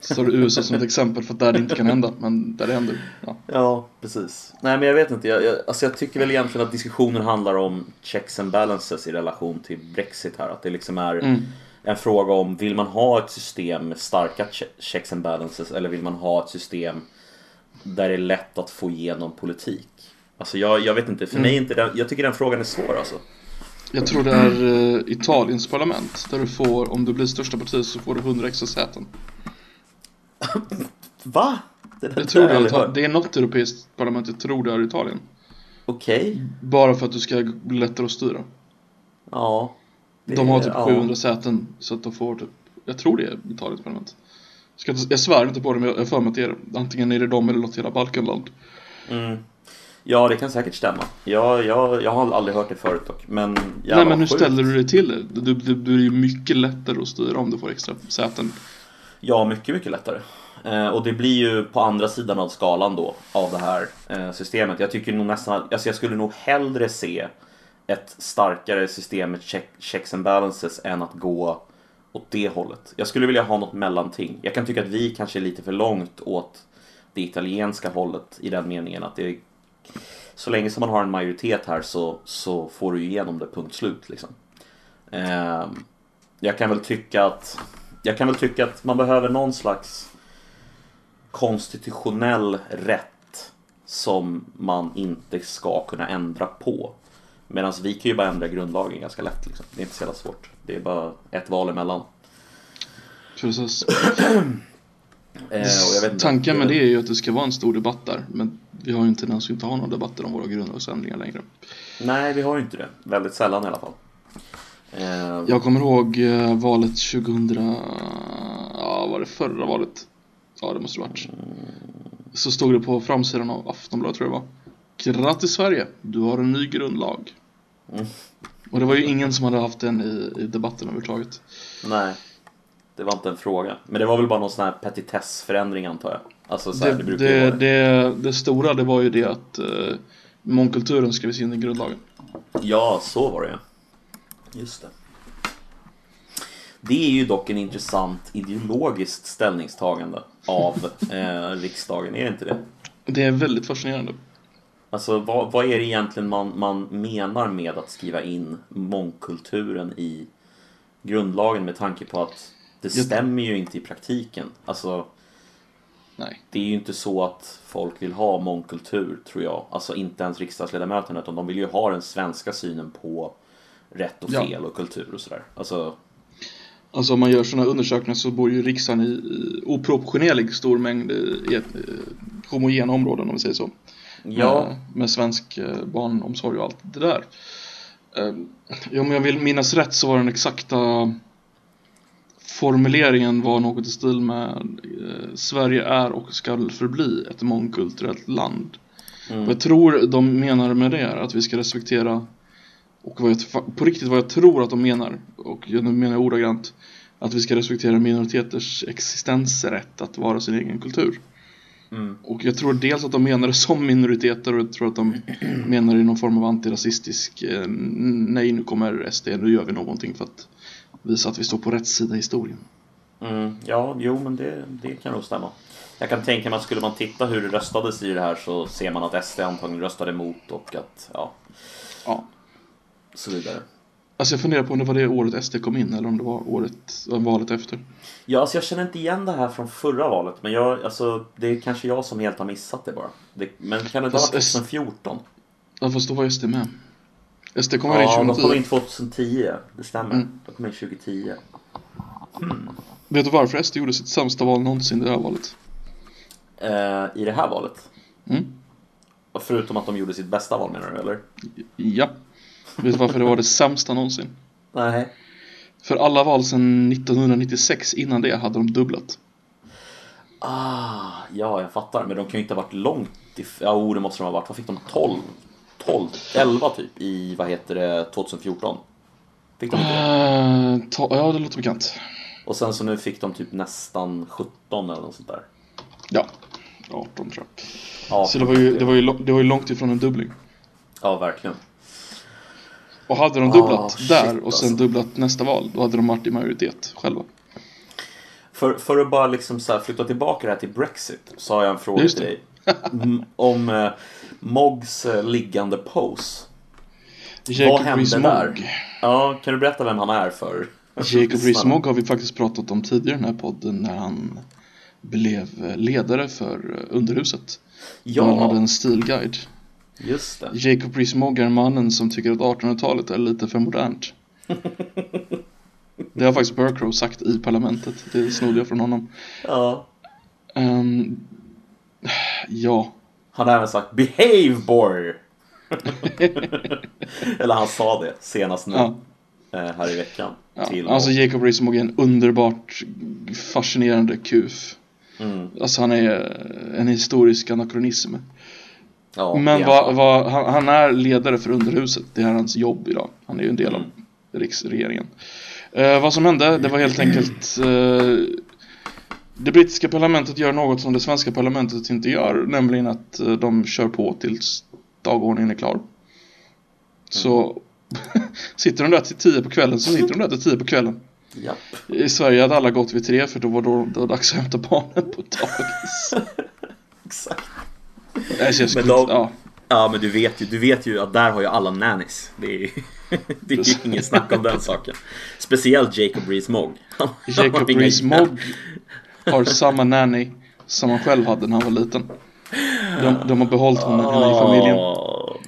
Så tar du USA som ett exempel för att där det inte kan hända, men där det händer. Ja. Ja, precis. Nej, men jag vet inte. Jag, jag, alltså jag tycker väl egentligen att diskussionen handlar om checks and balances i relation till Brexit här. Att det liksom är Mm. en fråga om, vill man ha ett system med starka che- checks and balances eller vill man ha ett system där det är lätt att få igenom politik? Alltså jag, jag vet inte, för mig är inte den, jag tycker den frågan är svår alltså. Jag tror det är eh, Italiens parlament där du får, om du blir största parti så får du 100 extra säten. Va? Det där Jag tror det är, aldrig Ita- hört. det är något europeiskt parlament, jag tror det är Italien. Okej. Bara för att du ska bli lättare att styra. Ja. Det- De har typ ja. 700 säten så att de får typ, jag tror det är Italiens parlament. Ska inte, jag svär inte på det men jag har för mig att det är det. Antingen är det de eller något hela Balkanland. Mm. Ja, det kan säkert stämma. Jag, jag, jag har aldrig hört det förut dock. Men Nej men hur sjukt. ställer du dig till det? Du, du, du är ju mycket lättare att styra om du får extra säten. Ja, mycket, mycket lättare. Eh, och det blir ju på andra sidan av skalan då, av det här eh, systemet. Jag tycker nog nästan, alltså jag skulle nog hellre se ett starkare system med check, checks and balances än att gå åt det hållet. Jag skulle vilja ha något mellanting. Jag kan tycka att vi kanske är lite för långt åt det italienska hållet i den meningen att det så länge som man har en majoritet här så, så får du igenom det, punkt slut liksom. Ehm, jag kan väl tycka att jag kan väl tycka att man behöver någon slags konstitutionell rätt som man inte ska kunna ändra på. Medan vi kan ju bara ändra grundlagen ganska lätt. Liksom. Det är inte så jävla svårt. Det är bara ett val emellan. Precis. Eh, Tanken med det är ju att det ska vara en stor debatt där. Men vi har ju inte ens inte ha några debatter om våra grundlagsändringar längre. Nej, vi har ju inte det. Väldigt sällan i alla fall. Eh, Jag kommer ihåg eh, valet 2000, ja var det förra valet? Ja det måste det varit. Så stod det på framsidan av Aftonbladet tror jag det var. Grattis Sverige, du har en ny grundlag. Mm. Och det var ju ingen som hade haft den i, i debatten överhuvudtaget. Nej, det var inte en fråga. Men det var väl bara någon sån här petitessförändring antar jag. Alltså så här, det, Det, brukar ju det, vara det. det, det stora det var ju det att eh, mångkulturen skrevs in i grundlagen. Ja, så var det ja. Just det. Det är ju dock en intressant ideologiskt ställningstagande av eh, riksdagen, är det inte det? Det är väldigt fascinerande. Alltså vad, vad är det egentligen man, man menar med att skriva in mångkulturen i grundlagen med tanke på att det stämmer ju inte i praktiken. Alltså Nej. det är ju inte så att folk vill ha mångkultur tror jag. Alltså inte ens riksdagsledamöterna utan de vill ju ha den svenska synen på rätt och Ja. fel och kultur och sådär. Alltså, Alltså om man gör sådana undersökningar så bor ju riksdagen i, i oproportionerlig stor mängd i, i ett, eh, homogena områden om vi säger så. ja, Med, med svensk eh, barnomsorg och allt det där. Eh, ja, om jag vill minnas rätt så var den exakta formuleringen var något i stil med eh, Sverige är och ska förbli ett mångkulturellt land. mm, Och jag tror de menar med det är att vi ska respektera och vad jag, på riktigt vad jag tror att de menar och nu menar jag ordagrant att vi ska respektera minoriteters existensrätt att vara sin egen kultur. mm, Och jag tror dels att de menar det som minoriteter och jag tror att de menar det i någon form av antirasistisk eh, nej nu kommer SD, nu gör vi någonting för att visa att vi står på rätt sida i historien. Mm, ja, jo men det, det kan nog stämma. Jag kan tänka mig att skulle man titta hur det röstades i det här så ser man att SD antagligen röstade emot och att, ja, Ja. så vidare. Alltså jag funderar på om det var det året SD kom in eller om det var året, valet efter. Ja, alltså jag känner inte igen det här från förra valet, men jag, alltså, det är kanske jag som helt har missat det bara. Det, men kan det ha varit S- 2014? Ja fast då var SD med. SD kom väl in Ja, de 2010. kom in 2010, det stämmer. Mm. De kom in 2010. Vet du varför SD gjorde sitt sämsta val någonsin i det här valet? Eh, I det här valet? Mm. Och Förutom att de gjorde sitt bästa val menar du, eller? Ja. Vet du varför det var det sämsta någonsin? Nej. För alla val sedan 1996 innan det hade de dubblat. Ah, ja, jag fattar. Men de kan ju inte ha varit långt if- Ja, oh, det måste de ha varit. Vad fick de? 12? 12? 11 typ i, vad heter det, 2014? Fick de inte det? Uh, ja, det låter bekant. Och sen så nu fick de typ nästan 17 eller något sånt där. Ja, 18 tror jag. Ja, Så det var, ju, det, var ju, det var ju långt ifrån en dubbling. ja verkligen. Och hade de dubblat shit, där och sen alltså. dubblat nästa val, då hade de varit i majoritet själva. För, för att bara liksom så flytta tillbaka det här till Brexit så har jag en fråga till dig. Mm, Om eh, Moggs eh, liggande pose. Jacob hände Rees-Mogg. där? Ja, kan du berätta vem han är för? Jacob? Rees-Mogg har vi faktiskt pratat om tidigare i den här podden när han blev eh, ledare för eh, Underhuset. Då han hade Ja, en stilguide. just det. Jacob Rees-Mogg är mannen som tycker att 1800-talet är lite för modernt. Det har faktiskt Burkrow sagt i parlamentet. Det snodde jag från honom. Ja. Ehm, ja, Han har även sagt Behave boy! Eller han sa det senast nu ja, eh, här i veckan. ja. Till Alltså Jacob Rees-Mogg är en underbart fascinerande kuf. mm, Alltså han är en historisk anakronism. ja, Men vad, han. vad, han, han är ledare för Underhuset. Det är hans jobb idag. Han är ju en del av Mm. riksregeringen. Eh, vad som hände, det var helt enkelt eh, Det brittiska parlamentet gör något som det svenska parlamentet inte gör. Nämligen att eh, de kör på tills dagordningen är klar. Så sitter de där till tio på kvällen så sitter de där till tio på kvällen. Japp. I Sverige hade alla gått vid tre för då var då, det var dags att hämta barnen på dagis. Exakt. Jag Men inte- ja. Ja men du vet ju, du vet ju att där har ju alla nannies. Det är, det är ju inget snack om den saken. Speciellt Jacob Rees-Mogg. Jacob Rees-Mogg har samma nanny som han själv hade när han var liten. De, de har behållit honom henne i familjen.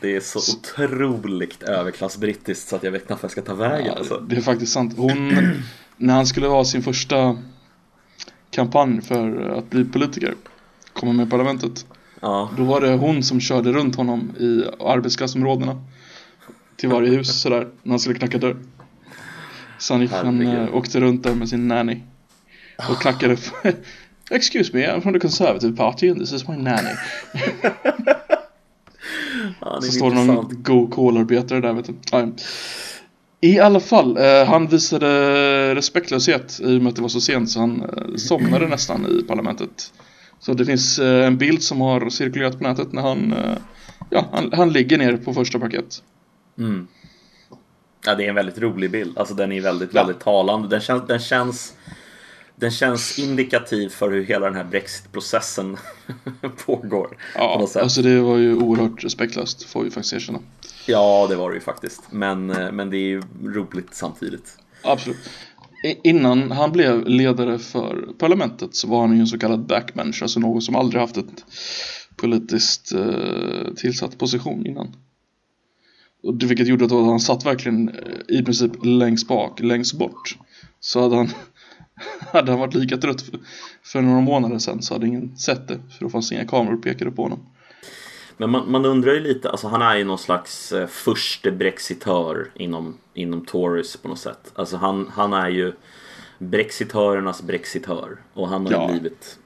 Det är så otroligt överklassbrittiskt så att jag vet knappt vad jag ska ta vägen. Ja, Alltså. det är faktiskt sant. Hon, när han skulle ha sin första kampanj för att bli politiker, komma med i parlamentet, Ja. då var det hon som körde runt honom i arbetsklassområdena till varje hus sådär, när han skulle knacka dörr. Så han, gick, han eh, åkte runt där med sin nanny och knackade Excuse me, I'm from the Conservative Party and this is my nanny. Ja, Så står det någon go kolarbetare där vet du. Ja. I alla fall, eh, han visade respektlöshet i och med att det var så sent så han eh, somnade nästan i parlamentet. Så det finns eh, en bild som har cirkulerat på nätet när han, eh, ja, han, han ligger ner på första parkett. Mm. Ja, det är en väldigt rolig bild. Alltså den är väldigt, Ja. väldigt talande. Den känns, den känns den känns indikativ för hur hela den här Brexit-processen pågår. på Ja, sätt. alltså det var ju oerhört respektlöst får vi faktiskt erkänna. Ja, det var det ju faktiskt. Men, eh, men det är ju roligt samtidigt. Absolut. Innan han blev ledare för parlamentet så var han ju en så kallad backbench, alltså någon som aldrig haft ett politiskt eh, tillsatt position innan. Och det, vilket gjorde att han satt verkligen eh, i princip längst bak, längst bort. Så hade han, hade han varit lika trött för, för några månader sedan så hade ingen sett det, för då fanns inga kameror pekade på honom. Men man, man undrar ju lite, alltså han är ju någon slags eh, förste brexitör inom, inom Tories på något sätt. Alltså han, han är ju brexitörernas brexitör. Och han har Ja. ju blivit...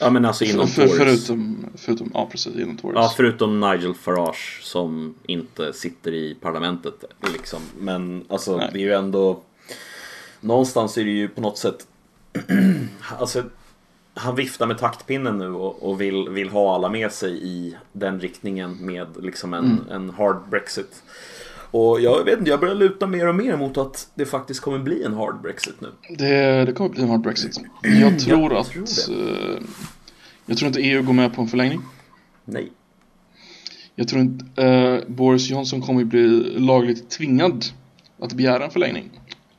Ja men alltså inom För, Tories. förutom, förutom, ja precis, inom Tories. Ja, förutom Nigel Farage som inte sitter i parlamentet liksom. Men alltså Nej. det är ju ändå... Någonstans är det ju på något sätt... alltså, han viftar med taktpinnen nu och, och vill, vill ha alla med sig i den riktningen med liksom en, Mm. en hard Brexit. Och jag vet inte, jag börjar luta mer och mer mot att det faktiskt kommer bli en hard Brexit nu. Det, det kommer bli en hard Brexit. Jag tror jag att... tror eh, jag tror inte EU går med på en förlängning. Nej. Jag tror inte... eh, Boris Johnson kommer bli lagligt tvingad att begära en förlängning.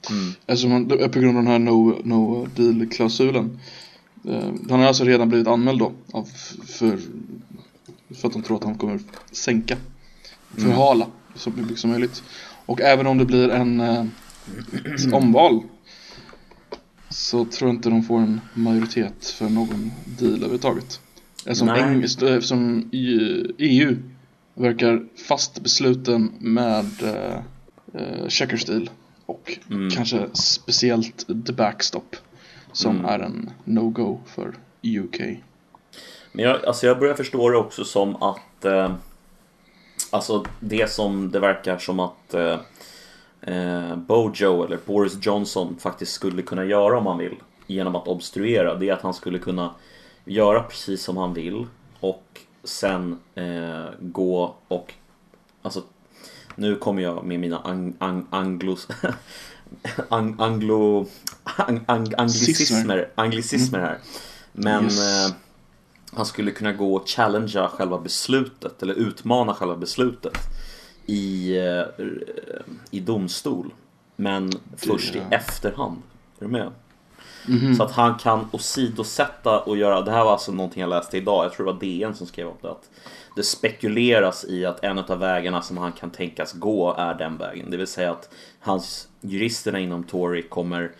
Mm. Eftersom han, på grund av den här no, no deal-klausulen. Eh, han har alltså redan blivit anmäld då. Av, för, för att de tror att han kommer sänka. Förhala så mycket som möjligt. Och även om det blir en eh, omval. Så tror jag inte de får en majoritet för någon deal överhuvudtaget. Eftersom, Nej. Eng- eh, eftersom EU verkar fast besluten med eh, eh, checkers deal. Och Mm. kanske speciellt the backstop. Som Mm. är en no-go för UK. Men jag, alltså jag börjar förstå det också som att eh, Alltså det som det verkar som att eh, eh, Bojo eller Boris Johnson faktiskt skulle kunna göra om han vill Genom att obstruera, det är att han skulle kunna göra precis som han vill Och sen eh, gå och Alltså Nu kommer jag med mina ang, ang, anglos ang, Anglo ang, ang, Anglicismer Anglicismer här Men Yes. eh, han skulle kunna gå och challengea själva beslutet eller utmana själva beslutet i, eh, i domstol. Men först i efterhand. Är du med? Så att han kan åsidosätta och göra, det här var alltså någonting jag läste idag, jag tror det var DN som skrev om det. Att det spekuleras i att en av vägarna som han kan tänkas gå är den vägen. Det vill säga att hans juristerna inom Tory kommer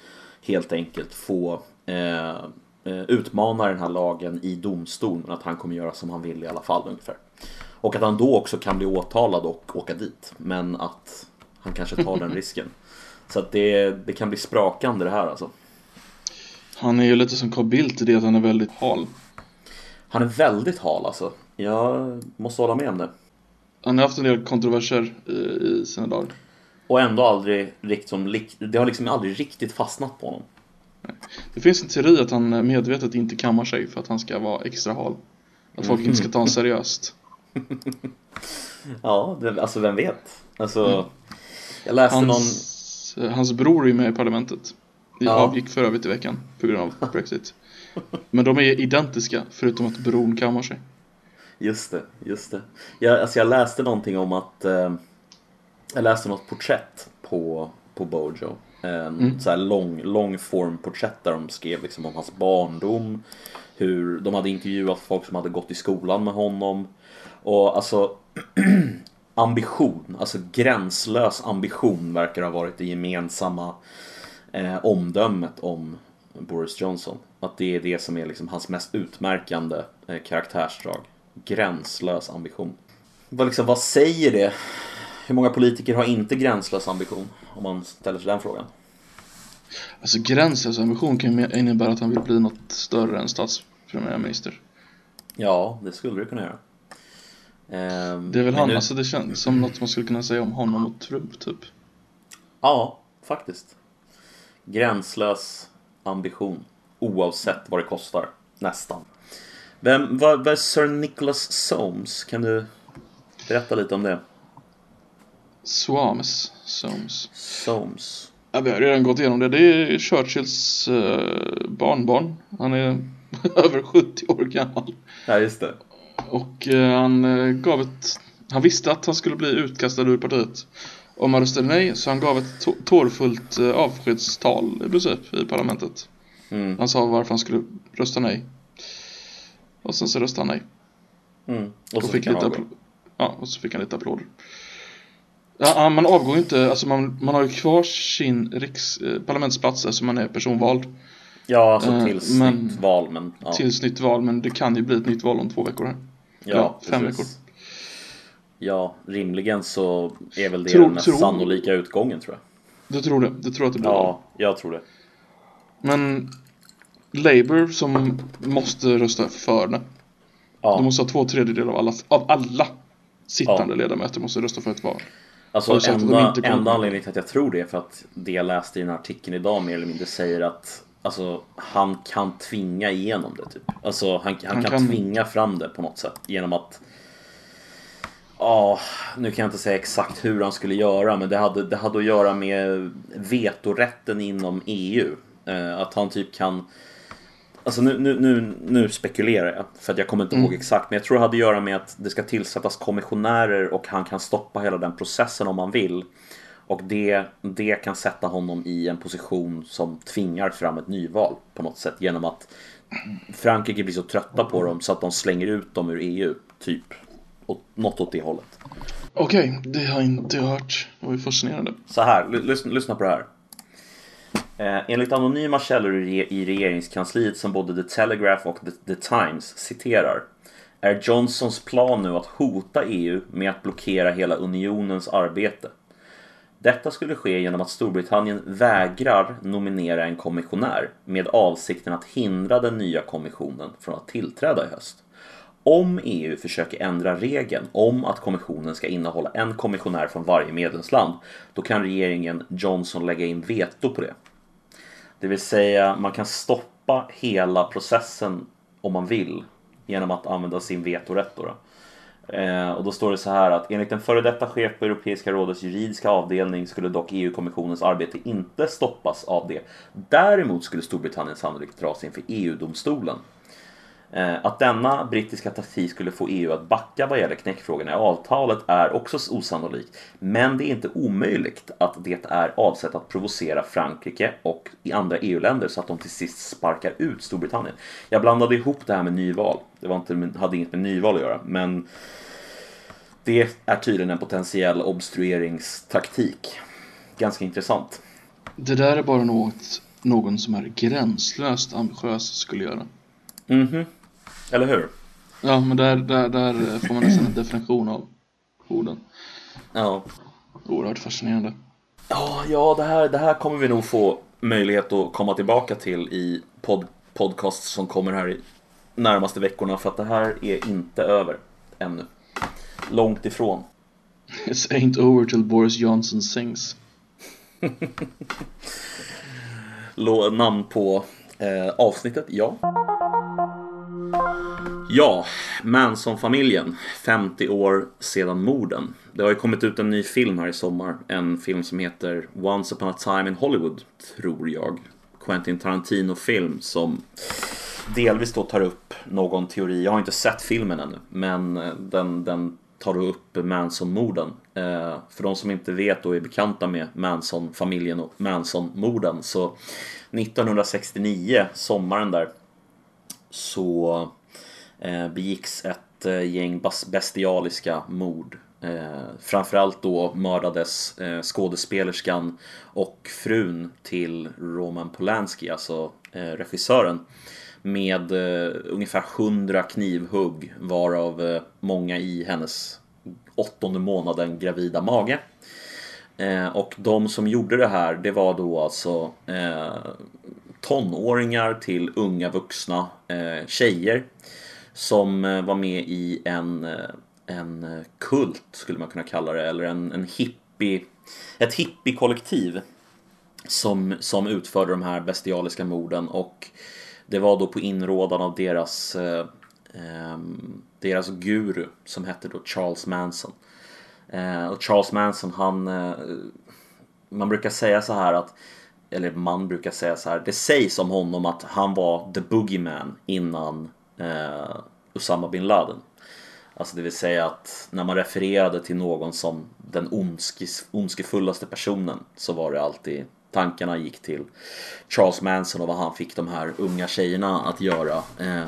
helt enkelt få eh, eh, utmana den här lagen i domstol men att han kommer göra som han vill i alla fall ungefär. Och att han då också kan bli åtalad och åka dit. Men att han kanske tar den risken. Så att det, det kan bli sprakande det här alltså. Han är ju lite som Carl Bildt i det att han är väldigt hal. Han är väldigt hal alltså. Jag måste hålla med om det. Han har haft en del kontroverser i, i sina dagar. Och ändå aldrig liksom, det har liksom aldrig riktigt fastnat på honom. Det finns en teori att han medvetet inte kammar sig för att han ska vara extra hal. Att folk inte ska ta honom seriöst. Ja, det, alltså vem vet? Alltså, jag läste någon... Hans, hans bror är ju med i parlamentet. Det Ja. avgick för övrigt i veckan på grund av Brexit. Men de är identiska förutom att bron kammar sig. Just det, just det. Jag, alltså jag läste någonting om att... Eh, jag läste något porträtt på, på Bojo. En så här lång, lång form porträtt där de skrev liksom om hans barndom. Hur de hade intervjuat folk som hade gått i skolan med honom. Och alltså ambition, alltså gränslös ambition verkar ha varit det gemensamma eh, omdömet om Boris Johnson. Att det är det som är liksom hans mest utmärkande eh, karaktärsdrag. Gränslös ambition. Vad, liksom, vad säger det? Hur många politiker har inte gränslös ambition? Om man ställer sig den frågan. Alltså gränslös ambition kan ju innebära att han vill bli något större än statspremiärminister. Ja, det skulle det kunna göra. Ehm, Det är väl han, nu- alltså det känns som något man skulle kunna säga om honom och Trump typ. Ja, faktiskt. Gränslös ambition. Oavsett vad det kostar. Nästan. Vem, vad, vad är Sir Nicholas Soames? Kan du berätta lite om det? Swames, Soames. Soames. Ja, vi har redan gått igenom det. Det är Churchills eh, barnbarn. Han är över 70 år gammal. Ja, just det. Och eh, han eh, gav ett... Han visste att han skulle bli utkastad ur partiet. Om han röstade nej, så han gav ett tårfullt eh, avskedstal i princip i parlamentet. Mm. Han sa varför han skulle rösta nej. Och sen så röstade han nej. Mm. Och Och så fick fick han lite ja, och så fick han lite applåder. Ja, ja, man avgår ju inte, alltså man, man har ju kvar sin riks, eh, parlamentsplats eftersom man är personvald Ja, alltså Eh, tills men- nytt val, men... Ja, tills nytt val. Men det kan ju bli ett nytt val om två veckor här. ja, fem precis. veckor. Ja, rimligen så är väl det Tror- den mest tror- sannolika utgången, tror jag. Du tror det? Du tror att det blir? Ja, jag tror det. Men Labour som måste rösta för det. Ja. De måste ha två tredjedelar av alla, av alla sittande Ja. ledamöter måste rösta för ett val. Alltså enda, kommer- enda anledningen till att jag tror det är för att det jag läste i den här artikeln idag mer eller mindre säger att Alltså han kan tvinga igenom det typ. Alltså han, han, Han kan, kan- tvinga fram det på något sätt genom att Ja, nu kan jag inte säga exakt hur han skulle göra, men det hade, det hade att göra med vetorätten inom EU. Eh, att han typ kan... Alltså nu, nu, nu, nu spekulerar jag, för att jag kommer inte ihåg exakt. Men jag tror det hade att göra med att det ska tillsättas kommissionärer och han kan stoppa hela den processen om han vill. Och det, det kan sätta honom i en position som tvingar fram ett nyval på något sätt. Genom att Frankrike blir så trötta på dem så att de slänger ut dem ur EU, typ. Och något åt det hållet. Okej, det har inte jag hört. Det var ju fascinerande. Så här, ly- lyssna, lyssna på det här. Eh, enligt anonyma källor i regeringskansliet som både The Telegraph och The, The Times citerar är Johnsons plan nu att hota EU med att blockera hela unionens arbete. Detta skulle ske genom att Storbritannien vägrar nominera en kommissionär med avsikten att hindra den nya kommissionen från att tillträda i höst. Om EU försöker ändra regeln om att kommissionen ska innehålla en kommissionär från varje medlemsland, då kan regeringen Johnson lägga in veto på det. Det vill säga, man kan stoppa hela processen om man vill genom att använda sin vetorätt. Då då. Eh, och då står det så här att enligt en före detta chef på Europeiska rådets juridiska avdelning skulle dock EU-kommissionens arbete inte stoppas av det. Däremot skulle Storbritannien sannolikt dras inför EU-domstolen. Eh, Att denna brittiska taktik skulle få EU att backa vad gäller knäckfrågorna i avtalet är också osannolikt. Men det är inte omöjligt att det är avsett att provocera Frankrike och i andra EU-länder så att de till sist sparkar ut Storbritannien. Jag blandade ihop det här med nyval. Det var inte, hade inget med nyval att göra, men det är tydligen en potentiell obstrueringstaktik. Ganska intressant. Det där är bara något någon som är gränslöst ambitiös skulle göra. Mhm. Eller hur? Ja, men där, där, där får man nästan en definition av orden. Ja. Oerhört fascinerande. Ja, ja det, här, det här kommer vi nog få möjlighet att komma tillbaka till i pod, podcast som kommer här i närmaste veckorna för att det här är inte över ännu. Långt ifrån. It's ain't over till Boris Johnson sings. Namn på eh, avsnittet, ja. Ja, Manson-familjen, 50 år sedan morden. Det har ju kommit ut en ny film här i sommar. En film som heter Once upon a time in Hollywood, tror jag. Quentin Tarantino-film som delvis då tar upp någon teori. Jag har inte sett filmen ännu, men eh, den, den tar då upp Manson-morden. Eh, för de som inte vet och är bekanta med Manson-familjen och Manson-morden så 1969, sommaren där, så Eh, begicks ett eh, gäng bestialiska mord. Eh, framförallt då mördades eh, skådespelerskan och frun till Roman Polanski, alltså eh, regissören med eh, ungefär 100 knivhugg varav eh, många i hennes åttonde månaden gravida mage. Eh, och de som gjorde det här det var då alltså eh, tonåringar till unga vuxna eh, tjejer som eh, var med i en, eh, en eh, kult skulle man kunna kalla det eller en, en hippie, ett hippiekollektiv som, som utförde de här bestialiska morden och det var då på inrådan av deras, eh, ehm, deras guru som hette då Charles Manson. Eh, och Charles Manson han, eh, man brukar säga så här att, eller man brukar säga så här, det sägs om honom att han var the boogeyman innan eh, Usama bin Laden. Alltså det vill säga att när man refererade till någon som den ondskis, ondskefullaste personen så var det alltid tankarna gick till Charles Manson och vad han fick de här unga tjejerna att göra. Eh,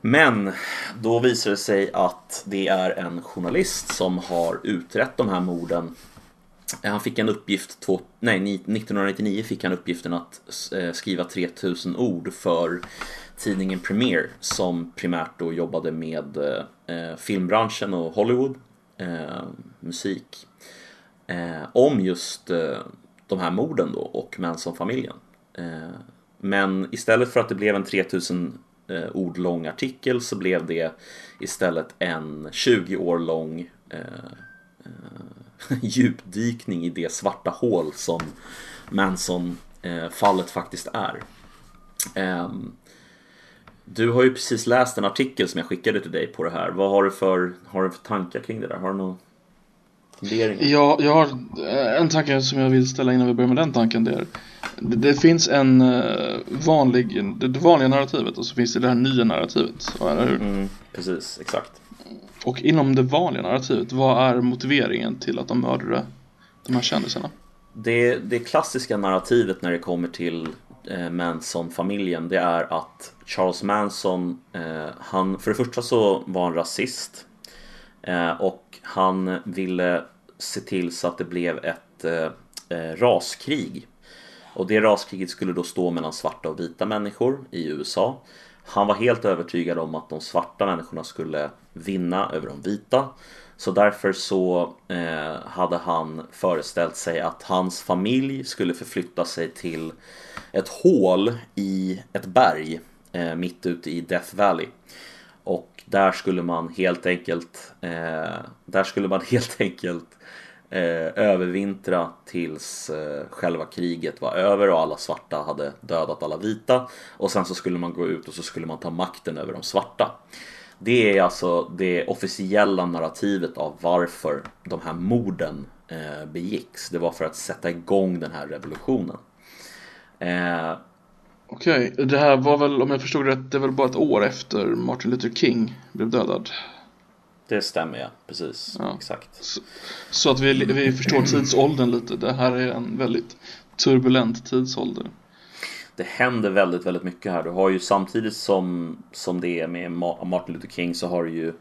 Men då visar det sig att det är en journalist som har utrett de här morden. Eh, han fick en uppgift, två, nej 1999 fick han uppgiften att eh, skriva 3000 ord för tidningen Premiere som primärt då jobbade med eh, eh, filmbranschen och Hollywood, eh, musik. Eh, om just eh, de här morden då och Manson-familjen. Eh, men istället för att det blev en 3000 eh, ord lång artikel så blev det istället en 20 år lång eh, eh, djupdykning i det svarta hål som Manson-fallet faktiskt är. Ehm, Du har ju precis läst en artikel som jag skickade till dig på det här. Vad har du för, har du för tankar kring det där? Har du några funderingar? Ja, jag har eh, en tanke som jag vill ställa innan vi börjar med den tanken. Det, är, det, det finns en eh, vanlig, det, det vanliga narrativet och så finns det det här nya narrativet. Eller hur? Mm, precis, exakt. Och inom det vanliga narrativet, vad är motiveringen till att de mördade de här kändisarna? Det, det klassiska narrativet när det kommer till eh, Manson-familjen det är att Charles Manson, eh, han, för det första så var han rasist eh, och han ville se till så att det blev ett eh, eh raskrig. Och det raskriget skulle då stå mellan svarta och vita människor i USA. Han var helt övertygad om att de svarta människorna skulle vinna över de vita. Så därför så eh, hade han föreställt sig att hans familj skulle förflytta sig till ett hål i ett berg eh, mitt ute i Death Valley. Och där skulle man helt enkelt, eh, där skulle man helt enkelt eh, övervintra tills eh, själva kriget var över och alla svarta hade dödat alla vita. Och sen så skulle man gå ut och så skulle man ta makten över de svarta. Det är alltså det officiella narrativet av varför de här morden eh, begicks. Det var för att sätta igång den här revolutionen. Eh, Okej, det här var väl, om jag förstod rätt, det var väl bara ett år efter Martin Luther King blev dödad det stämmer ja, precis. Ja. Exakt. Så, så att vi, vi förstår tidsåldern lite. Det här är en väldigt turbulent tidsålder. Det händer väldigt, väldigt mycket här. Du har ju samtidigt som, som det är med Ma- Martin Luther King så har du ju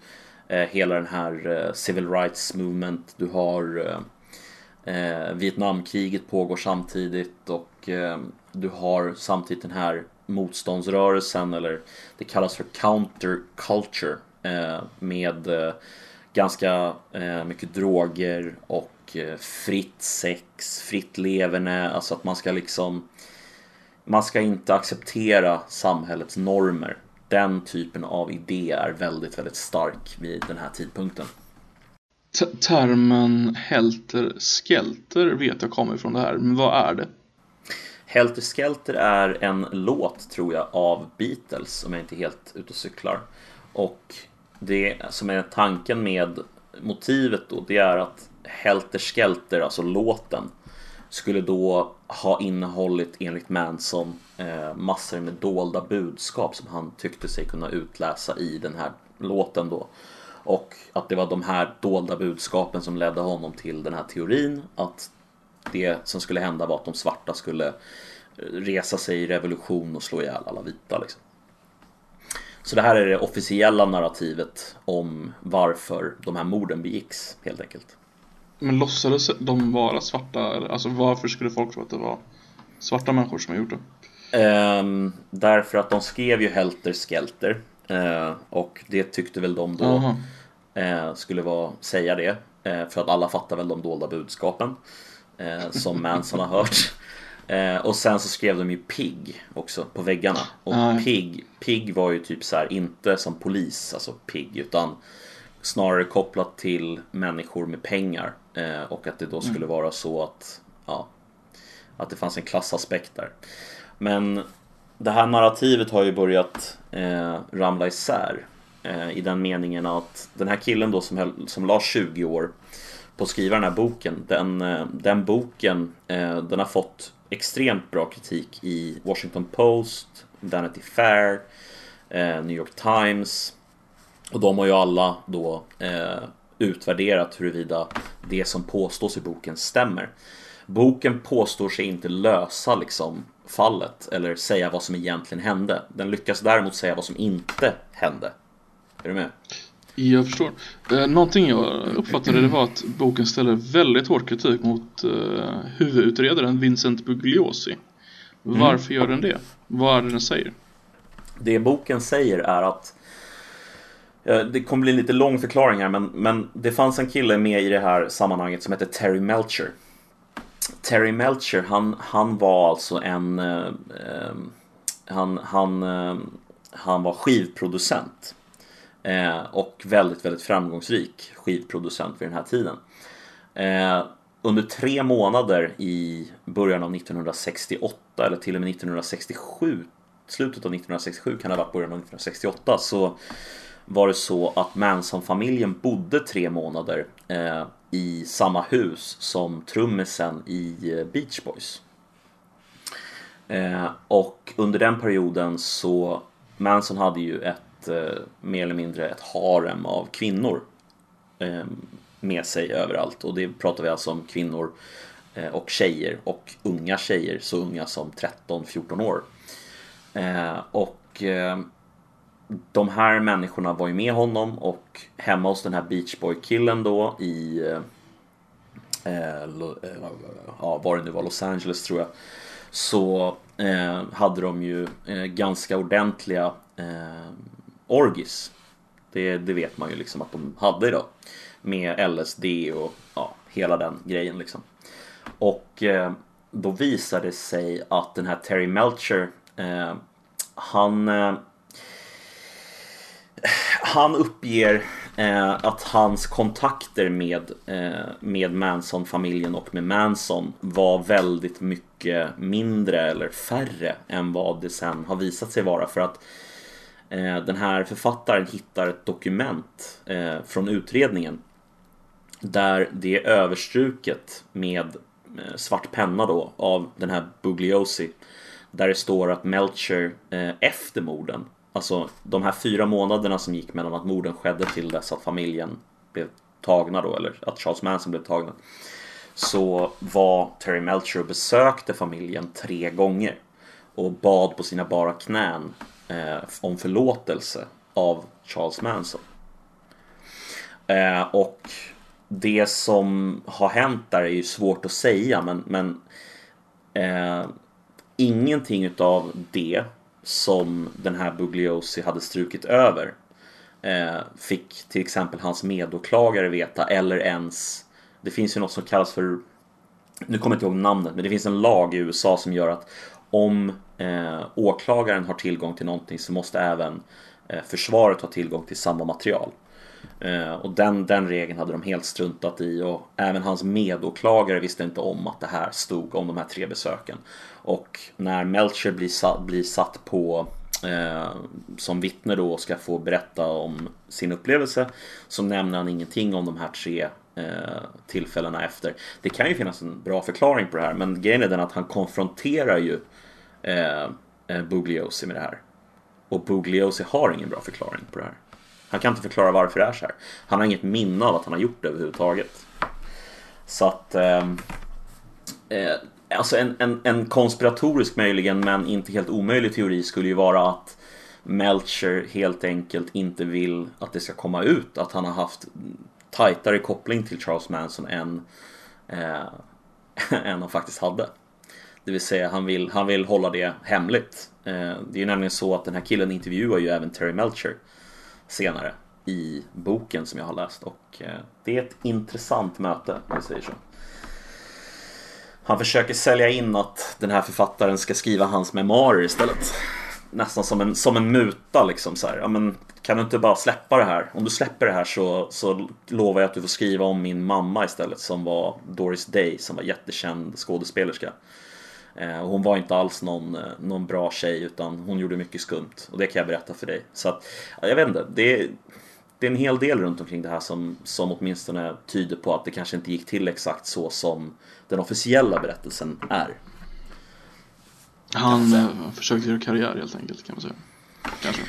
eh, hela den här eh, Civil Rights Movement. Du har eh, eh, Vietnamkriget pågår samtidigt och eh, du har samtidigt den här motståndsrörelsen eller det kallas för counterculture med eh, ganska eh, mycket droger och eh, fritt sex, fritt leverne, alltså att man ska liksom man ska inte acceptera samhällets normer. Den typen av idé är väldigt, väldigt stark vid den här tidpunkten. T- termen helter skelter vet jag kommer från det här, men vad är det? Helter Skelter är en låt, tror jag, av Beatles, om jag inte är helt ute och cyklar. Och det som är tanken med motivet då, det är att Helter Skelter, alltså låten, skulle då ha innehållit, enligt Manson, eh, massor med dolda budskap som han tyckte sig kunna utläsa i den här låten då. Och att det var de här dolda budskapen som ledde honom till den här teorin att det som skulle hända var att de svarta skulle eh, resa sig i revolution och slå ihjäl alla vita. Liksom. Så det här är det officiella narrativet om varför de här morden begicks helt enkelt. Men låtsades de vara svarta? Alltså varför skulle folk tro att det var svarta människor som har gjort det? Ehm, därför att de skrev ju Helter Skelter eh, och det tyckte väl de då Jaha. eh, skulle vara, säga det. Eh, för att alla fattar väl de dolda budskapen eh, som Manson har hört. Eh, och sen så skrev de ju Pig också på väggarna. Och ja. Pig, Pig var ju typ så här, inte som polis, alltså Pig, utan snarare kopplat till människor med pengar. Eh, och att det då skulle vara så att, ja, att det fanns en klassaspekt där. Men det här narrativet har ju börjat eh, ramla isär. Eh, I den meningen att den här killen då som, höll, som la 20 år på att skriva den här boken. Den, eh, den boken eh, den har fått extremt bra kritik i Washington Post, Vanity Fair, eh, New York Times. Och de har ju alla då eh, utvärderat huruvida det som påstås i boken stämmer. Boken påstår sig inte lösa liksom fallet eller säga vad som egentligen hände. Den lyckas däremot säga vad som inte hände. Är du med? Jag förstår. Eh, någonting jag uppfattade det var att boken ställer väldigt hård kritik mot eh, huvudutredaren Vincent Bugliosi. Varför gör den det? Vad är det den säger? Det boken säger är att eh, det kommer bli en lite lång förklaring här men, men det fanns en kille med i det här sammanhanget som heter Terry Melcher. Terry Melcher, han, han var alltså en... Eh, eh, han, han, eh, han var skivproducent. Eh, och väldigt, väldigt framgångsrik skivproducent vid den här tiden. Eh, under tre månader i början av 1968 eller till och med 1967 slutet av 1967, kan det ha varit början av 1968, så var det så att Manson-familjen bodde tre månader eh, i samma hus som trummisen i eh, Beach Boys. Eh, och under den perioden så Manson hade ju ett eh, mer eller mindre ett harem av kvinnor eh, med sig överallt och det pratar vi alltså om kvinnor eh, och tjejer och unga tjejer så unga som 13-14 år. Eh, och eh, de här människorna var ju med honom och hemma hos den här Beach Boy-killen då i eh, eh, eh ja, var det nu var, Los Angeles tror jag. Så eh, hade de ju eh, ganska ordentliga eh, orgis. Det, det vet man ju liksom att de hade då. Med LSD och ja, hela den grejen liksom. Och eh, då visade det sig att den här Terry Melcher eh, han eh, han uppger eh, att hans kontakter med, eh, med Manson-familjen och med Manson var väldigt mycket mindre eller färre än vad det sen har visat sig vara. För att eh, Eh, den här författaren hittar ett dokument eh, från utredningen där det är överstruket med eh, svart penna då av den här Bugliosi. Där det står att Melcher efter morden Alltså de här fyra månaderna som gick mellan att morden skedde till dess att familjen blev tagna då, eller att Charles Manson blev tagna. Så var Terry Melcher och besökte familjen tre gånger. Och bad på sina bara knän eh, om förlåtelse av Charles Manson. Eh, och det som har hänt där är ju svårt att säga men, men eh, ingenting utav det som den här Bugliosi hade strukit över eh, fick till exempel hans medåklagare veta eller ens det finns ju något som kallas för nu kommer jag inte ihåg namnet men det finns en lag i USA som gör att om eh, åklagaren har tillgång till någonting så måste även eh, försvaret ha tillgång till samma material. Eh, och den, den regeln hade de helt struntat i och även hans medåklagare visste inte om att det här stod om de här tre besöken. Och när Melcher blir, satt, blir satt på eh, som vittne då och ska få berätta om sin upplevelse så nämner han ingenting om de här tre eh, tillfällena efter. Det kan ju finnas en bra förklaring på det här men grejen är den att han konfronterar ju Eh, eh, Bugliosi med det här. Och Bugliosi har ingen bra förklaring på det här. Han kan inte förklara varför det är så här. Han har inget minne av att han har gjort det överhuvudtaget. Så att... Eh, eh, alltså en, en, en konspiratorisk möjligen, men inte helt omöjlig teori skulle ju vara att Melcher helt enkelt inte vill att det ska komma ut att han har haft tajtare koppling till Charles Manson än, eh, än han faktiskt hade. Det vill säga han vill, han vill hålla det hemligt. Eh, det är ju nämligen så att den här killen intervjuar ju även Terry Melcher senare i boken som jag har läst och eh, det är ett intressant möte om vi säger så. Han försöker sälja in att den här författaren ska skriva hans memoarer istället. Nästan som en, som en muta liksom så här. Ja, men, kan du inte bara släppa det här? Om du släpper det här så, så lovar jag att du får skriva om min mamma istället som var Doris Day som var jättekänd skådespelerska. Eh, hon var inte alls någon, eh, någon bra tjej utan hon gjorde mycket skumt och det kan jag berätta för dig. Så att, jag vet inte, det är, det är en hel del runt omkring det här som, som åtminstone tyder på att det kanske inte gick till exakt så som den officiella berättelsen är. Han eh, försökte göra karriär helt enkelt kan man säga. Kanske.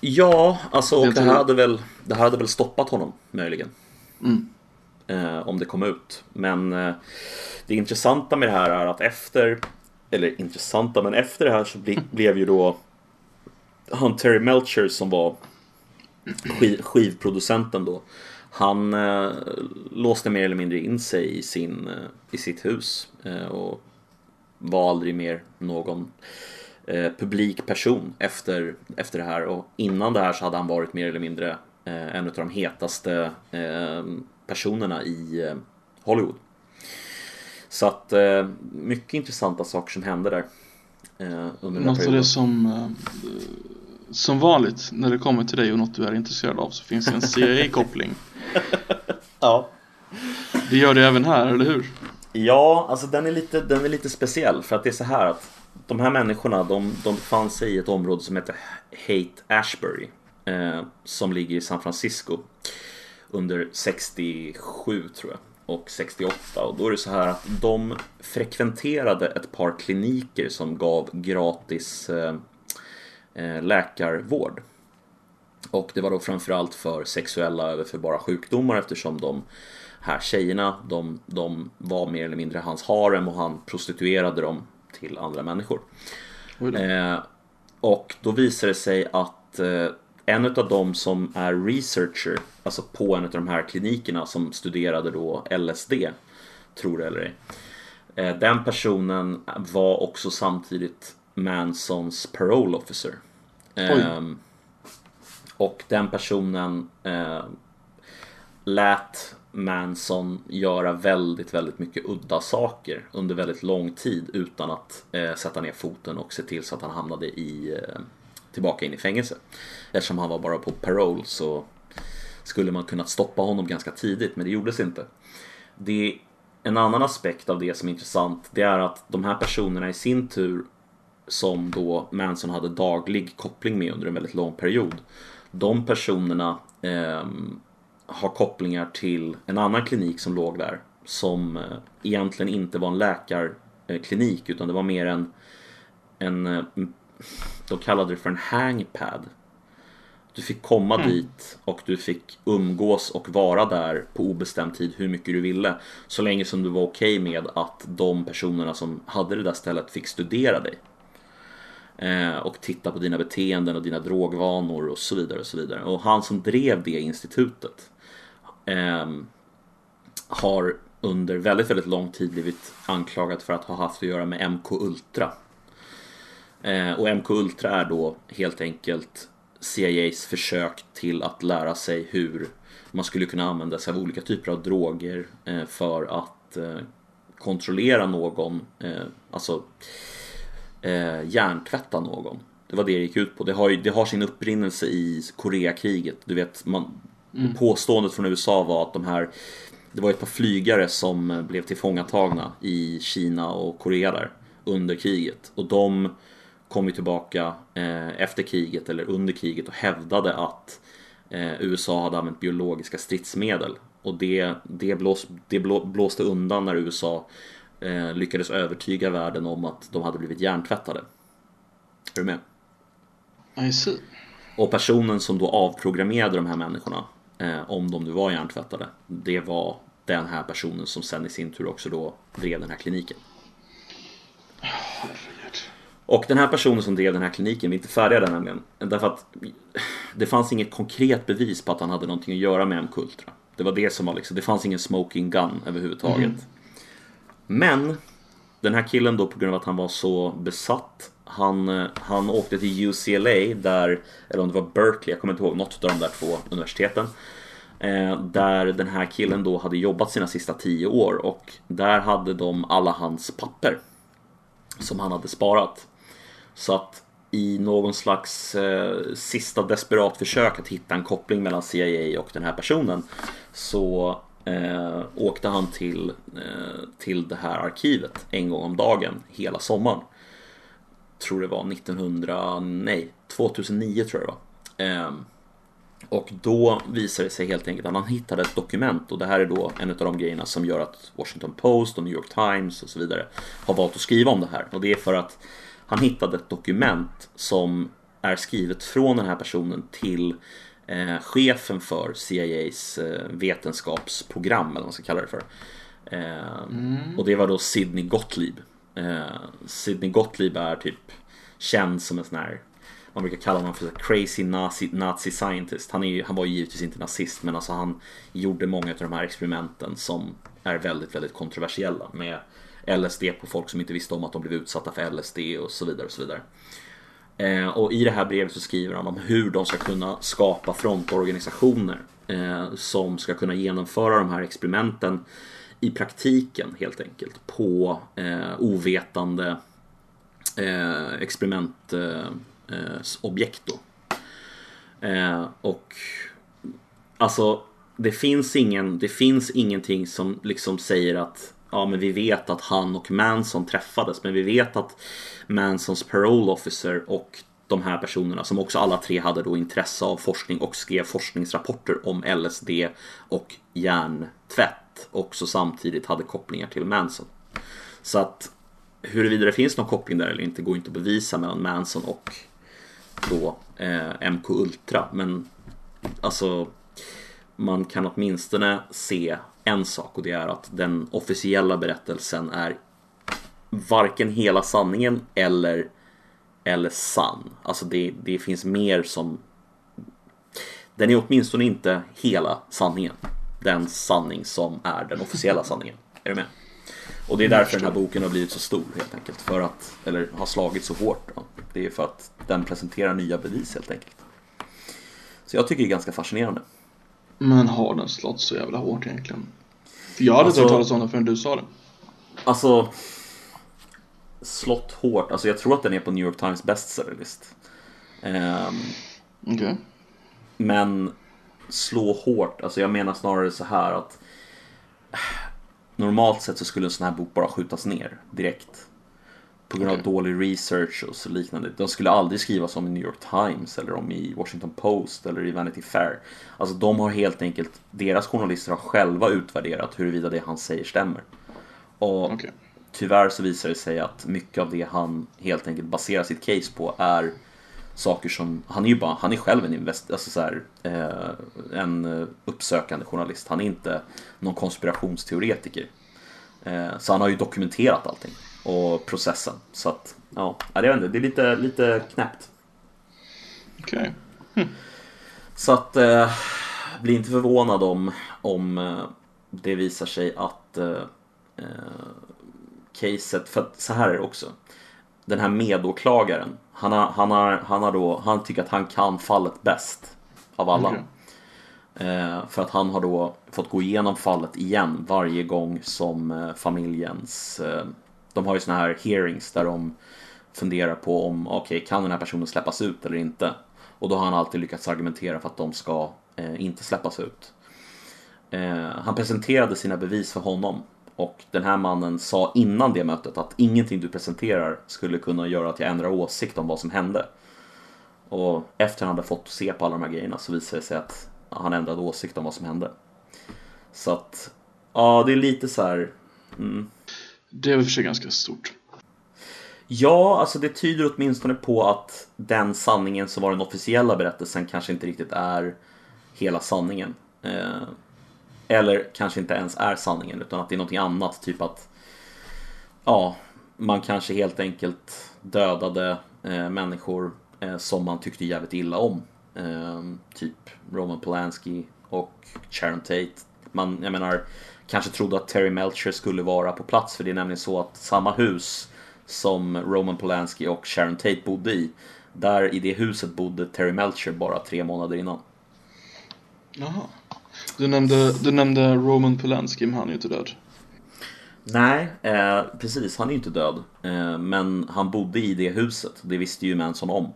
Ja, alltså och det här, hade väl, det här hade väl stoppat honom möjligen. Mm. Eh, om det kom ut. Men eh, det intressanta med det här är att efter eller intressanta, men efter det här så ble, blev ju då han Terry Melcher som var skiv, skivproducenten då. Han eh, låste mer eller mindre in sig i, sin, eh, i sitt hus eh, och var aldrig mer någon eh, publik person efter, efter det här. Och innan det här så hade han varit mer eller mindre eh, en av de hetaste eh, personerna i eh, Hollywood. Så att eh, mycket intressanta saker som hände där. Eh, under något av det som eh, som vanligt när det kommer till dig och något du är intresserad av så finns det en CIA-koppling. ja. Det gör det även här, eller hur? Ja, alltså den är, lite, den är lite speciell för att det är så här att de här människorna de, de befann sig i ett område som heter Haight Ashbury. Eh, som ligger i San Francisco. Under 67 tror jag. Och 68. Och då är det så här att de frekventerade ett par kliniker som gav gratis eh, eh läkarvård. Och det var då framförallt för sexuella överförbara sjukdomar eftersom de här tjejerna, de, de var mer eller mindre hans harem och han prostituerade dem till andra människor. Eh, och då visar det sig att eh, en av dem som är researcher, alltså på en av de här klinikerna som studerade då LSD, tror det eller ej. Eh, den personen var också samtidigt Mansons parole officer. Ehm, och den personen eh, lät Manson göra väldigt, väldigt mycket udda saker under väldigt lång tid utan att eh, sätta ner foten och se till så att han hamnade i, eh, tillbaka in i fängelse. Eftersom han var bara på parole så skulle man kunnat stoppa honom ganska tidigt, men det gjordes inte. Det en annan aspekt av det som är intressant, det är att de här personerna i sin tur som då Manson hade daglig koppling med under en väldigt lång period. De personerna eh, har kopplingar till en annan klinik som låg där som eh, egentligen inte var en läkarklinik utan det var mer en, en eh, de kallade det för en hangpad. Du fick komma mm. dit och du fick umgås och vara där på obestämd tid hur mycket du ville. Så länge som du var okej okay med att de personerna som hade det där stället fick studera dig. Eh, och titta på dina beteenden och dina drogvanor och så vidare. Och så vidare. Och han som drev det institutet eh, har under väldigt, väldigt lång tid blivit anklagad för att ha haft att göra med MK Ultra. Eh, och MK Ultra är då helt enkelt CIAs försök till att lära sig hur man skulle kunna använda sig av olika typer av droger eh, för att eh, kontrollera någon, eh, alltså hjärntvätta någon. Det var det det gick ut på. Det har, det har sin upprinnelse i Koreakriget. Du vet, man, mm. påståendet från USA var att de här det var ett par flygare som blev tillfångatagna i Kina och Korea där under kriget. Och de kom ju tillbaka eh, efter kriget eller under kriget och hävdade att eh, USA hade använt biologiska stridsmedel. Och det, det, blås, det blåste undan när USA eh, lyckades övertyga världen om att de hade blivit hjärntvättade. Är du med? I see. Och personen som då avprogrammerade de här människorna, om de nu var hjärntvättade, det var den här personen som sen i sin tur också då drev den här kliniken. Och den här personen som drev den här kliniken, vi är inte färdiga där nämligen. Därför att det fanns inget konkret bevis på att han hade någonting att göra med M-Kultra. Det var det som var liksom, det fanns ingen smoking gun överhuvudtaget. Mm. Men den här killen då på grund av att han var så besatt han, han åkte till UCLA där, eller om det var Berkeley, jag kommer inte ihåg, något av de där två universiteten. Eh, där den här killen då hade jobbat sina sista tio år och där hade de alla hans papper. Som han hade sparat. Så att i någon slags eh, sista desperat försök att hitta en koppling mellan CIA och den här personen så eh, åkte han till, eh, till det här arkivet en gång om dagen hela sommaren. Tror det var 1900, nej, 2009 tror jag det var. Eh, och då visade det sig helt enkelt att han hittade ett dokument och det här är då en av de grejerna som gör att Washington Post och New York Times och så vidare har valt att skriva om det här. Och det är för att han hittade ett dokument som är skrivet från den här personen till eh, chefen för CIAs eh, vetenskapsprogram, eller vad man ska kalla det för. Eh, mm. Och det var då Sidney Gottlieb. Eh, Sidney Gottlieb är typ känd som en sån här man brukar kalla honom för crazy nazi, nazi scientist. Han, är, han var ju givetvis inte nazist men alltså han gjorde många av de här experimenten som är väldigt, väldigt kontroversiella med LSD på folk som inte visste om att de blev utsatta för LSD och så vidare. Och så vidare. Eh, och i det här brevet så skriver han om hur de ska kunna skapa frontorganisationer eh, som ska kunna genomföra de här experimenten i praktiken helt enkelt på eh, ovetande eh, experimentobjekt. Eh, eh, eh, och alltså det finns, ingen, det finns ingenting som liksom säger att ja men vi vet att han och Manson träffades men vi vet att Mansons parole officer och de här personerna som också alla tre hade då intresse av forskning och skrev forskningsrapporter om LSD och hjärntvätt också samtidigt hade kopplingar till Manson. Så att huruvida det finns någon koppling där eller inte går inte att bevisa mellan Manson och då eh, MK Ultra men alltså man kan åtminstone se en sak och det är att den officiella berättelsen är varken hela sanningen eller, eller sann. Alltså det, det finns mer som... Den är åtminstone inte hela sanningen. Den sanning som är den officiella sanningen. Är du med? Och det är därför den här boken har blivit så stor helt enkelt. För att, eller har slagit så hårt. Då. Det är för att den presenterar nya bevis helt enkelt. Så jag tycker det är ganska fascinerande. Men har den slått så jävla hårt egentligen? För jag hade Alltså- inte hört talas om den förrän du sa det. Alltså Slått hårt, alltså jag tror att den är på New York Times bestsellerlist. Ehm, Okej. men slå hårt, alltså jag menar snarare så här att Normalt sett så skulle en sån här bok bara skjutas ner direkt. På grund av Okej. dålig research och så liknande. Den skulle aldrig skrivas om i New York Times eller om i Washington Post eller i Vanity Fair. Alltså de har helt enkelt, deras journalister har själva utvärderat huruvida det han säger stämmer. Och Okej. tyvärr så visar det sig att mycket av det han helt enkelt baserar sitt case på är saker som, han är ju bara, han är själv en invest, alltså så här, eh, en eh, uppsökande journalist. Han är inte någon konspirationsteoretiker. Eh, så han har ju dokumenterat allting och processen. Så att, ja, jag vet inte, det är lite, lite knäppt. Okej. Så att, eh, bli inte förvånad om, om eh, det visar sig att eh, eh, caset, för att så här är det också. Den här medåklagaren, han, har, han, har, han, har då, han tycker att han kan fallet bäst av alla. Okej. Eh, för att han har då fått gå igenom fallet igen varje gång som eh, familjens... De har ju såna här hearings där de funderar på om, okej, kan den här personen släppas ut eller inte? Och då har han alltid lyckats argumentera för att de ska eh, inte släppas ut. Eh, han presenterade sina bevis för honom och den här mannen sa innan det mötet att ingenting du presenterar skulle kunna göra att jag ändrar åsikt om vad som hände. Och efter han hade fått se på alla de här grejerna så visade det sig att han ändrade åsikt om vad som hände. Så att, ja det är lite så här. Mm. Det är väl för sig ganska stort. Ja, alltså det tyder åtminstone på att den sanningen som var den officiella berättelsen kanske inte riktigt är hela sanningen. Eh, eller kanske inte ens är sanningen utan att det är någonting annat. Typ att ja, man kanske helt enkelt dödade eh, människor eh, som man tyckte jävligt illa om. Eh, typ Roman Polanski och Sharon Tate. Man, jag menar, kanske trodde att Terry Melcher skulle vara på plats för det är nämligen så att samma hus som Roman Polanski och Sharon Tate bodde i. Där i det huset bodde Terry Melcher bara tre månader innan. Jaha. Du nämnde, du nämnde Roman Polanski, men han är ju inte död. Nej, eh, precis. Han är ju inte död. Eh, men han bodde i det huset. Det visste ju Manson om.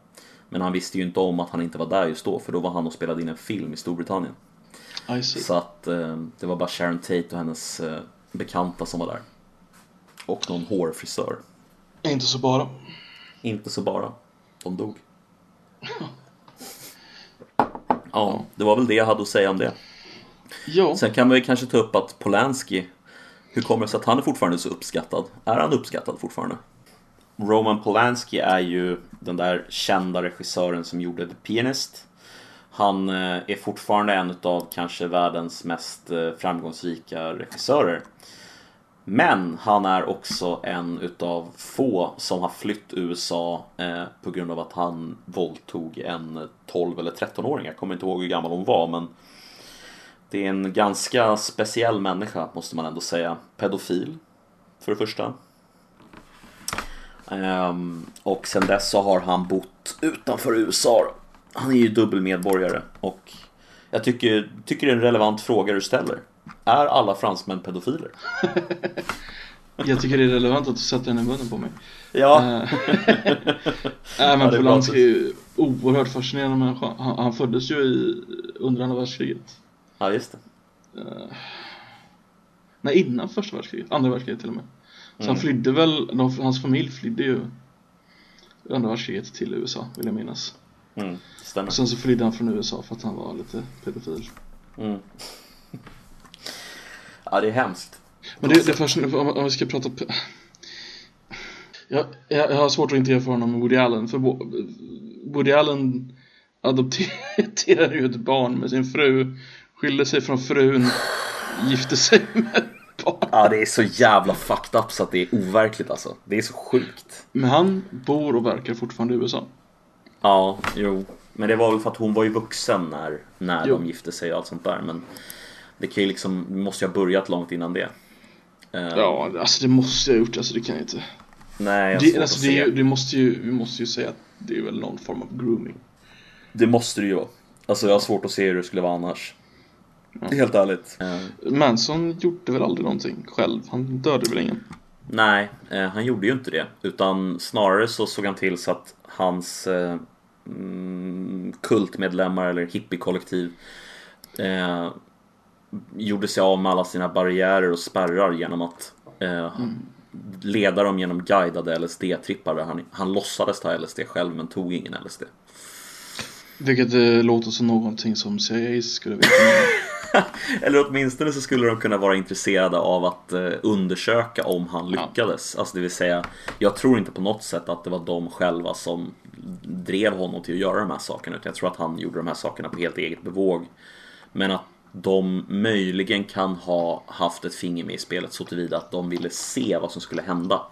Men han visste ju inte om att han inte var där just då, för då var han och spelade in en film i Storbritannien. Så att eh, det var bara Sharon Tate och hennes eh, bekanta som var där. Och någon hårfrisör. Inte så bara. Inte så bara. De dog. Ja, det var väl det jag hade att säga om det. Ja. Sen kan man ju kanske ta upp att Polanski, hur kommer det sig att han är fortfarande så uppskattad? Är han uppskattad fortfarande? Roman Polanski är ju den där kända regissören som gjorde The Pianist. Han eh, är fortfarande en av kanske världens mest eh, framgångsrika regissörer. Men han är också en utav få som har flytt USA eh, på grund av att han våldtog en 12 eller 13-åring. Jag kommer inte ihåg hur gammal hon var men det är en ganska speciell människa måste man ändå säga. Pedofil, för det första. Ehm, och sen dess så har han bott utanför USA. Han är ju dubbelmedborgare och jag tycker, tycker det är en relevant fråga du ställer. Är alla fransmän pedofiler? Jag tycker det är relevant att du sätter den i munnen på mig. Ja, Eh, Nej men Polanski är ju oerhört fascinerande människa. Han, han föddes ju i, under andra världskriget. ja just det. Nej, innan första världskriget, andra världskriget till och med. Så han flydde väl, de, hans familj flydde ju andra världskriget till USA, vill jag minnas. Mm, stämmer. Och sen så flydde han från USA för att han var lite pedofil. Mm. Ja, det är hemskt. Men det, det är fascinerande, om, om vi ska prata... Jag, jag, jag har svårt att inte jämföra honom med Woody Allen, för Wo- Woody Allen adopterade ju ett barn med sin fru, skilde sig från frun, gifte sig med barn. Ja, det är så jävla fucked up så att det är overkligt alltså. Det är så sjukt. Men han bor och verkar fortfarande i USA. Ja, jo. Men det var väl för att hon var ju vuxen när, när Jo. de gifte sig och allt sånt där. Men det kan ju liksom, måste ju ha börjat långt innan det. Eh, Ja, alltså det måste jag ha gjort, alltså det kan jag inte. Nej, jag Det, alltså, att det, är se. ju, det måste ju, vi måste ju säga att det är väl någon form av grooming. Det måste det ju vara. Alltså jag har svårt att se hur det skulle vara annars. Helt ärligt. Eh, Manson gjorde väl aldrig någonting själv, han dödade väl ingen? nej, eh, han gjorde ju inte det. Utan snarare så såg han till så att hans mm, kultmedlemmar eller hippiekollektiv eh, gjorde sig av med alla sina barriärer och spärrar genom att eh, leda dem genom guidade LSD-trippar där han, han låtsades ta LSD själv men tog ingen LSD. Vilket eh, låter som någonting som CIA skulle veta. Eller åtminstone så skulle de kunna vara intresserade av att eh, undersöka om han Ja. lyckades. Alltså det vill säga, jag tror inte på något sätt att det var de själva som drev honom till att göra de här sakerna. Utan jag tror att han gjorde de här sakerna på helt eget bevåg. Men att de möjligen kan ha haft ett finger med i spelet så tillvida att de ville se vad som skulle hända.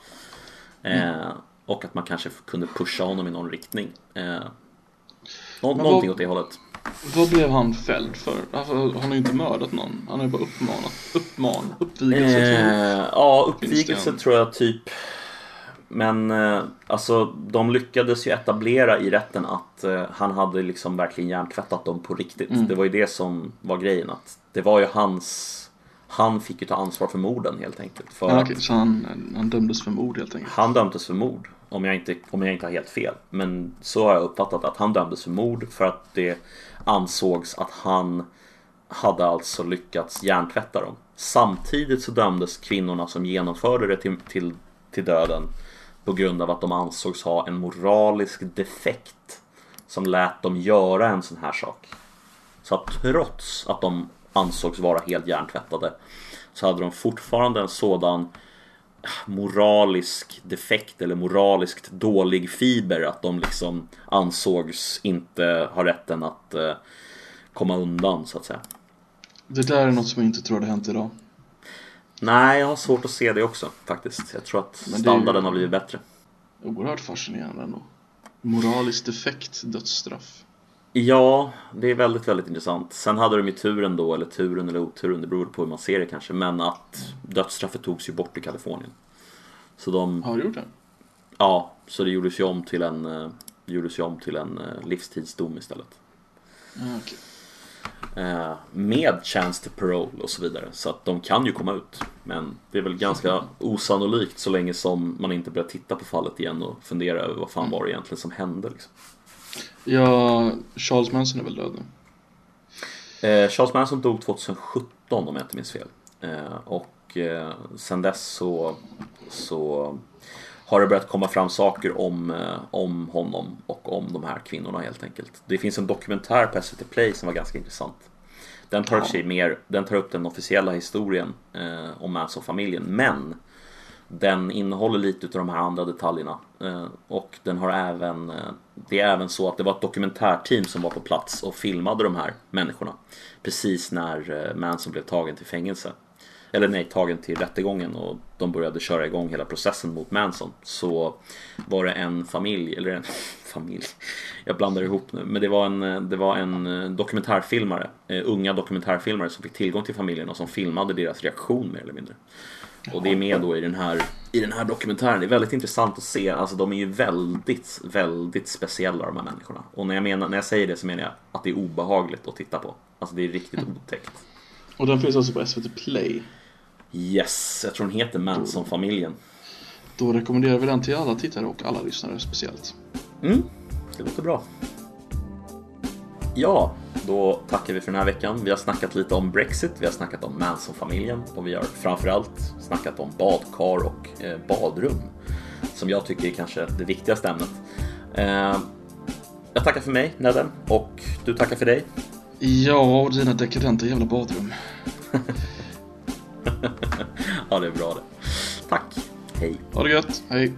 Eh, och att man kanske kunde pusha honom i någon riktning. Eh, nå- vad- någonting åt det hållet. Vad blev han fälld för? Alltså, han har ju inte mördat någon, han har ju bara uppmanat, uppman, uppvigelse. Eh, ja, uppvigelse tror jag typ. Men eh, alltså de lyckades ju etablera i rätten att eh, han hade liksom verkligen hjärntvättat dem på riktigt. Mm. Det var ju det som var grejen. Att det var ju hans... Han fick ju ta ansvar för morden helt enkelt. För Ja, okej, så han, han dömdes för mord helt enkelt. han dömdes för mord. Om jag, inte, om jag inte har helt fel. Men så har jag uppfattat att han dömdes för mord för att det ansågs att han hade alltså lyckats hjärntvätta dem. Samtidigt så dömdes kvinnorna som genomförde det till, till, till döden på grund av att de ansågs ha en moralisk defekt som lät dem göra en sån här sak. Så att trots att de ansågs vara helt hjärntvättade så hade de fortfarande en sådan moralisk defekt eller moraliskt dålig fiber att de liksom ansågs inte ha rätten att eh, komma undan så att säga. Det där är något som jag inte tror hade hänt idag. Nej, jag har svårt att se det också faktiskt. Jag tror att ju- standarden har blivit bättre. Oerhört fascinerande ändå. Moralisk defekt, dödsstraff. Ja, det är väldigt, väldigt intressant. Sen hade de ju turen då, eller turen eller oturen, det beror på hur man ser det kanske, men att dödsstraffet togs ju bort i Kalifornien. Så de, Har du gjort det? ja, så det gjordes ju om till en, eh, det gjordes ju om till en eh, livstidsdom istället. Ja, okej. Eh, med chance to parole och så vidare. Så att de kan ju komma ut. Men det är väl ganska osannolikt så länge som man inte börjar titta på fallet igen och fundera över vad fan var det egentligen som hände. Liksom. Ja, Charles Manson är väl död nu? Eh, Charles Manson dog 2017 om jag inte minns fel. Eh, och eh, sen dess så, så har det börjat komma fram saker om, eh, om honom och om de här kvinnorna helt enkelt. Det finns en dokumentär på SVT Play som var ganska intressant. Den tar, Ja. sig mer, den tar upp den officiella historien eh, om Manson-familjen men den innehåller lite av de här andra detaljerna. Eh, och den har även, eh, det är även så att det var ett dokumentärteam som var på plats och filmade de här människorna. Precis när eh, Manson blev tagen till fängelse. Eller nej, tagen till rättegången och de började köra igång hela processen mot Manson. Så var det en familj, eller en familj, jag blandar ihop nu. Men det var en, eh, det var en eh, dokumentärfilmare, eh, unga dokumentärfilmare som fick tillgång till familjen och som filmade deras reaktion mer eller mindre. Och det är med då i den här, i den här dokumentären. Det är väldigt intressant att se. Alltså de är ju väldigt, väldigt speciella de här människorna. Och när jag, menar, när jag säger det så menar jag att det är obehagligt att titta på. Alltså det är riktigt otäckt. Och den finns alltså på SVT Play. Yes, jag tror den heter Manson-familjen. Då rekommenderar vi den till alla tittare och alla lyssnare speciellt. Mm, det låter bra. Ja, då tackar vi för den här veckan. Vi har snackat lite om Brexit, vi har snackat om Manson-familjen och vi har framförallt snackat om badkar och eh, badrum. Som jag tycker är kanske det viktigaste ämnet. Eh, jag tackar för mig, Nedden, och du tackar för dig. Ja, och dina dekadenta jävla badrum. ja, det är bra det. Tack. Hej. Ha det gött. Hej.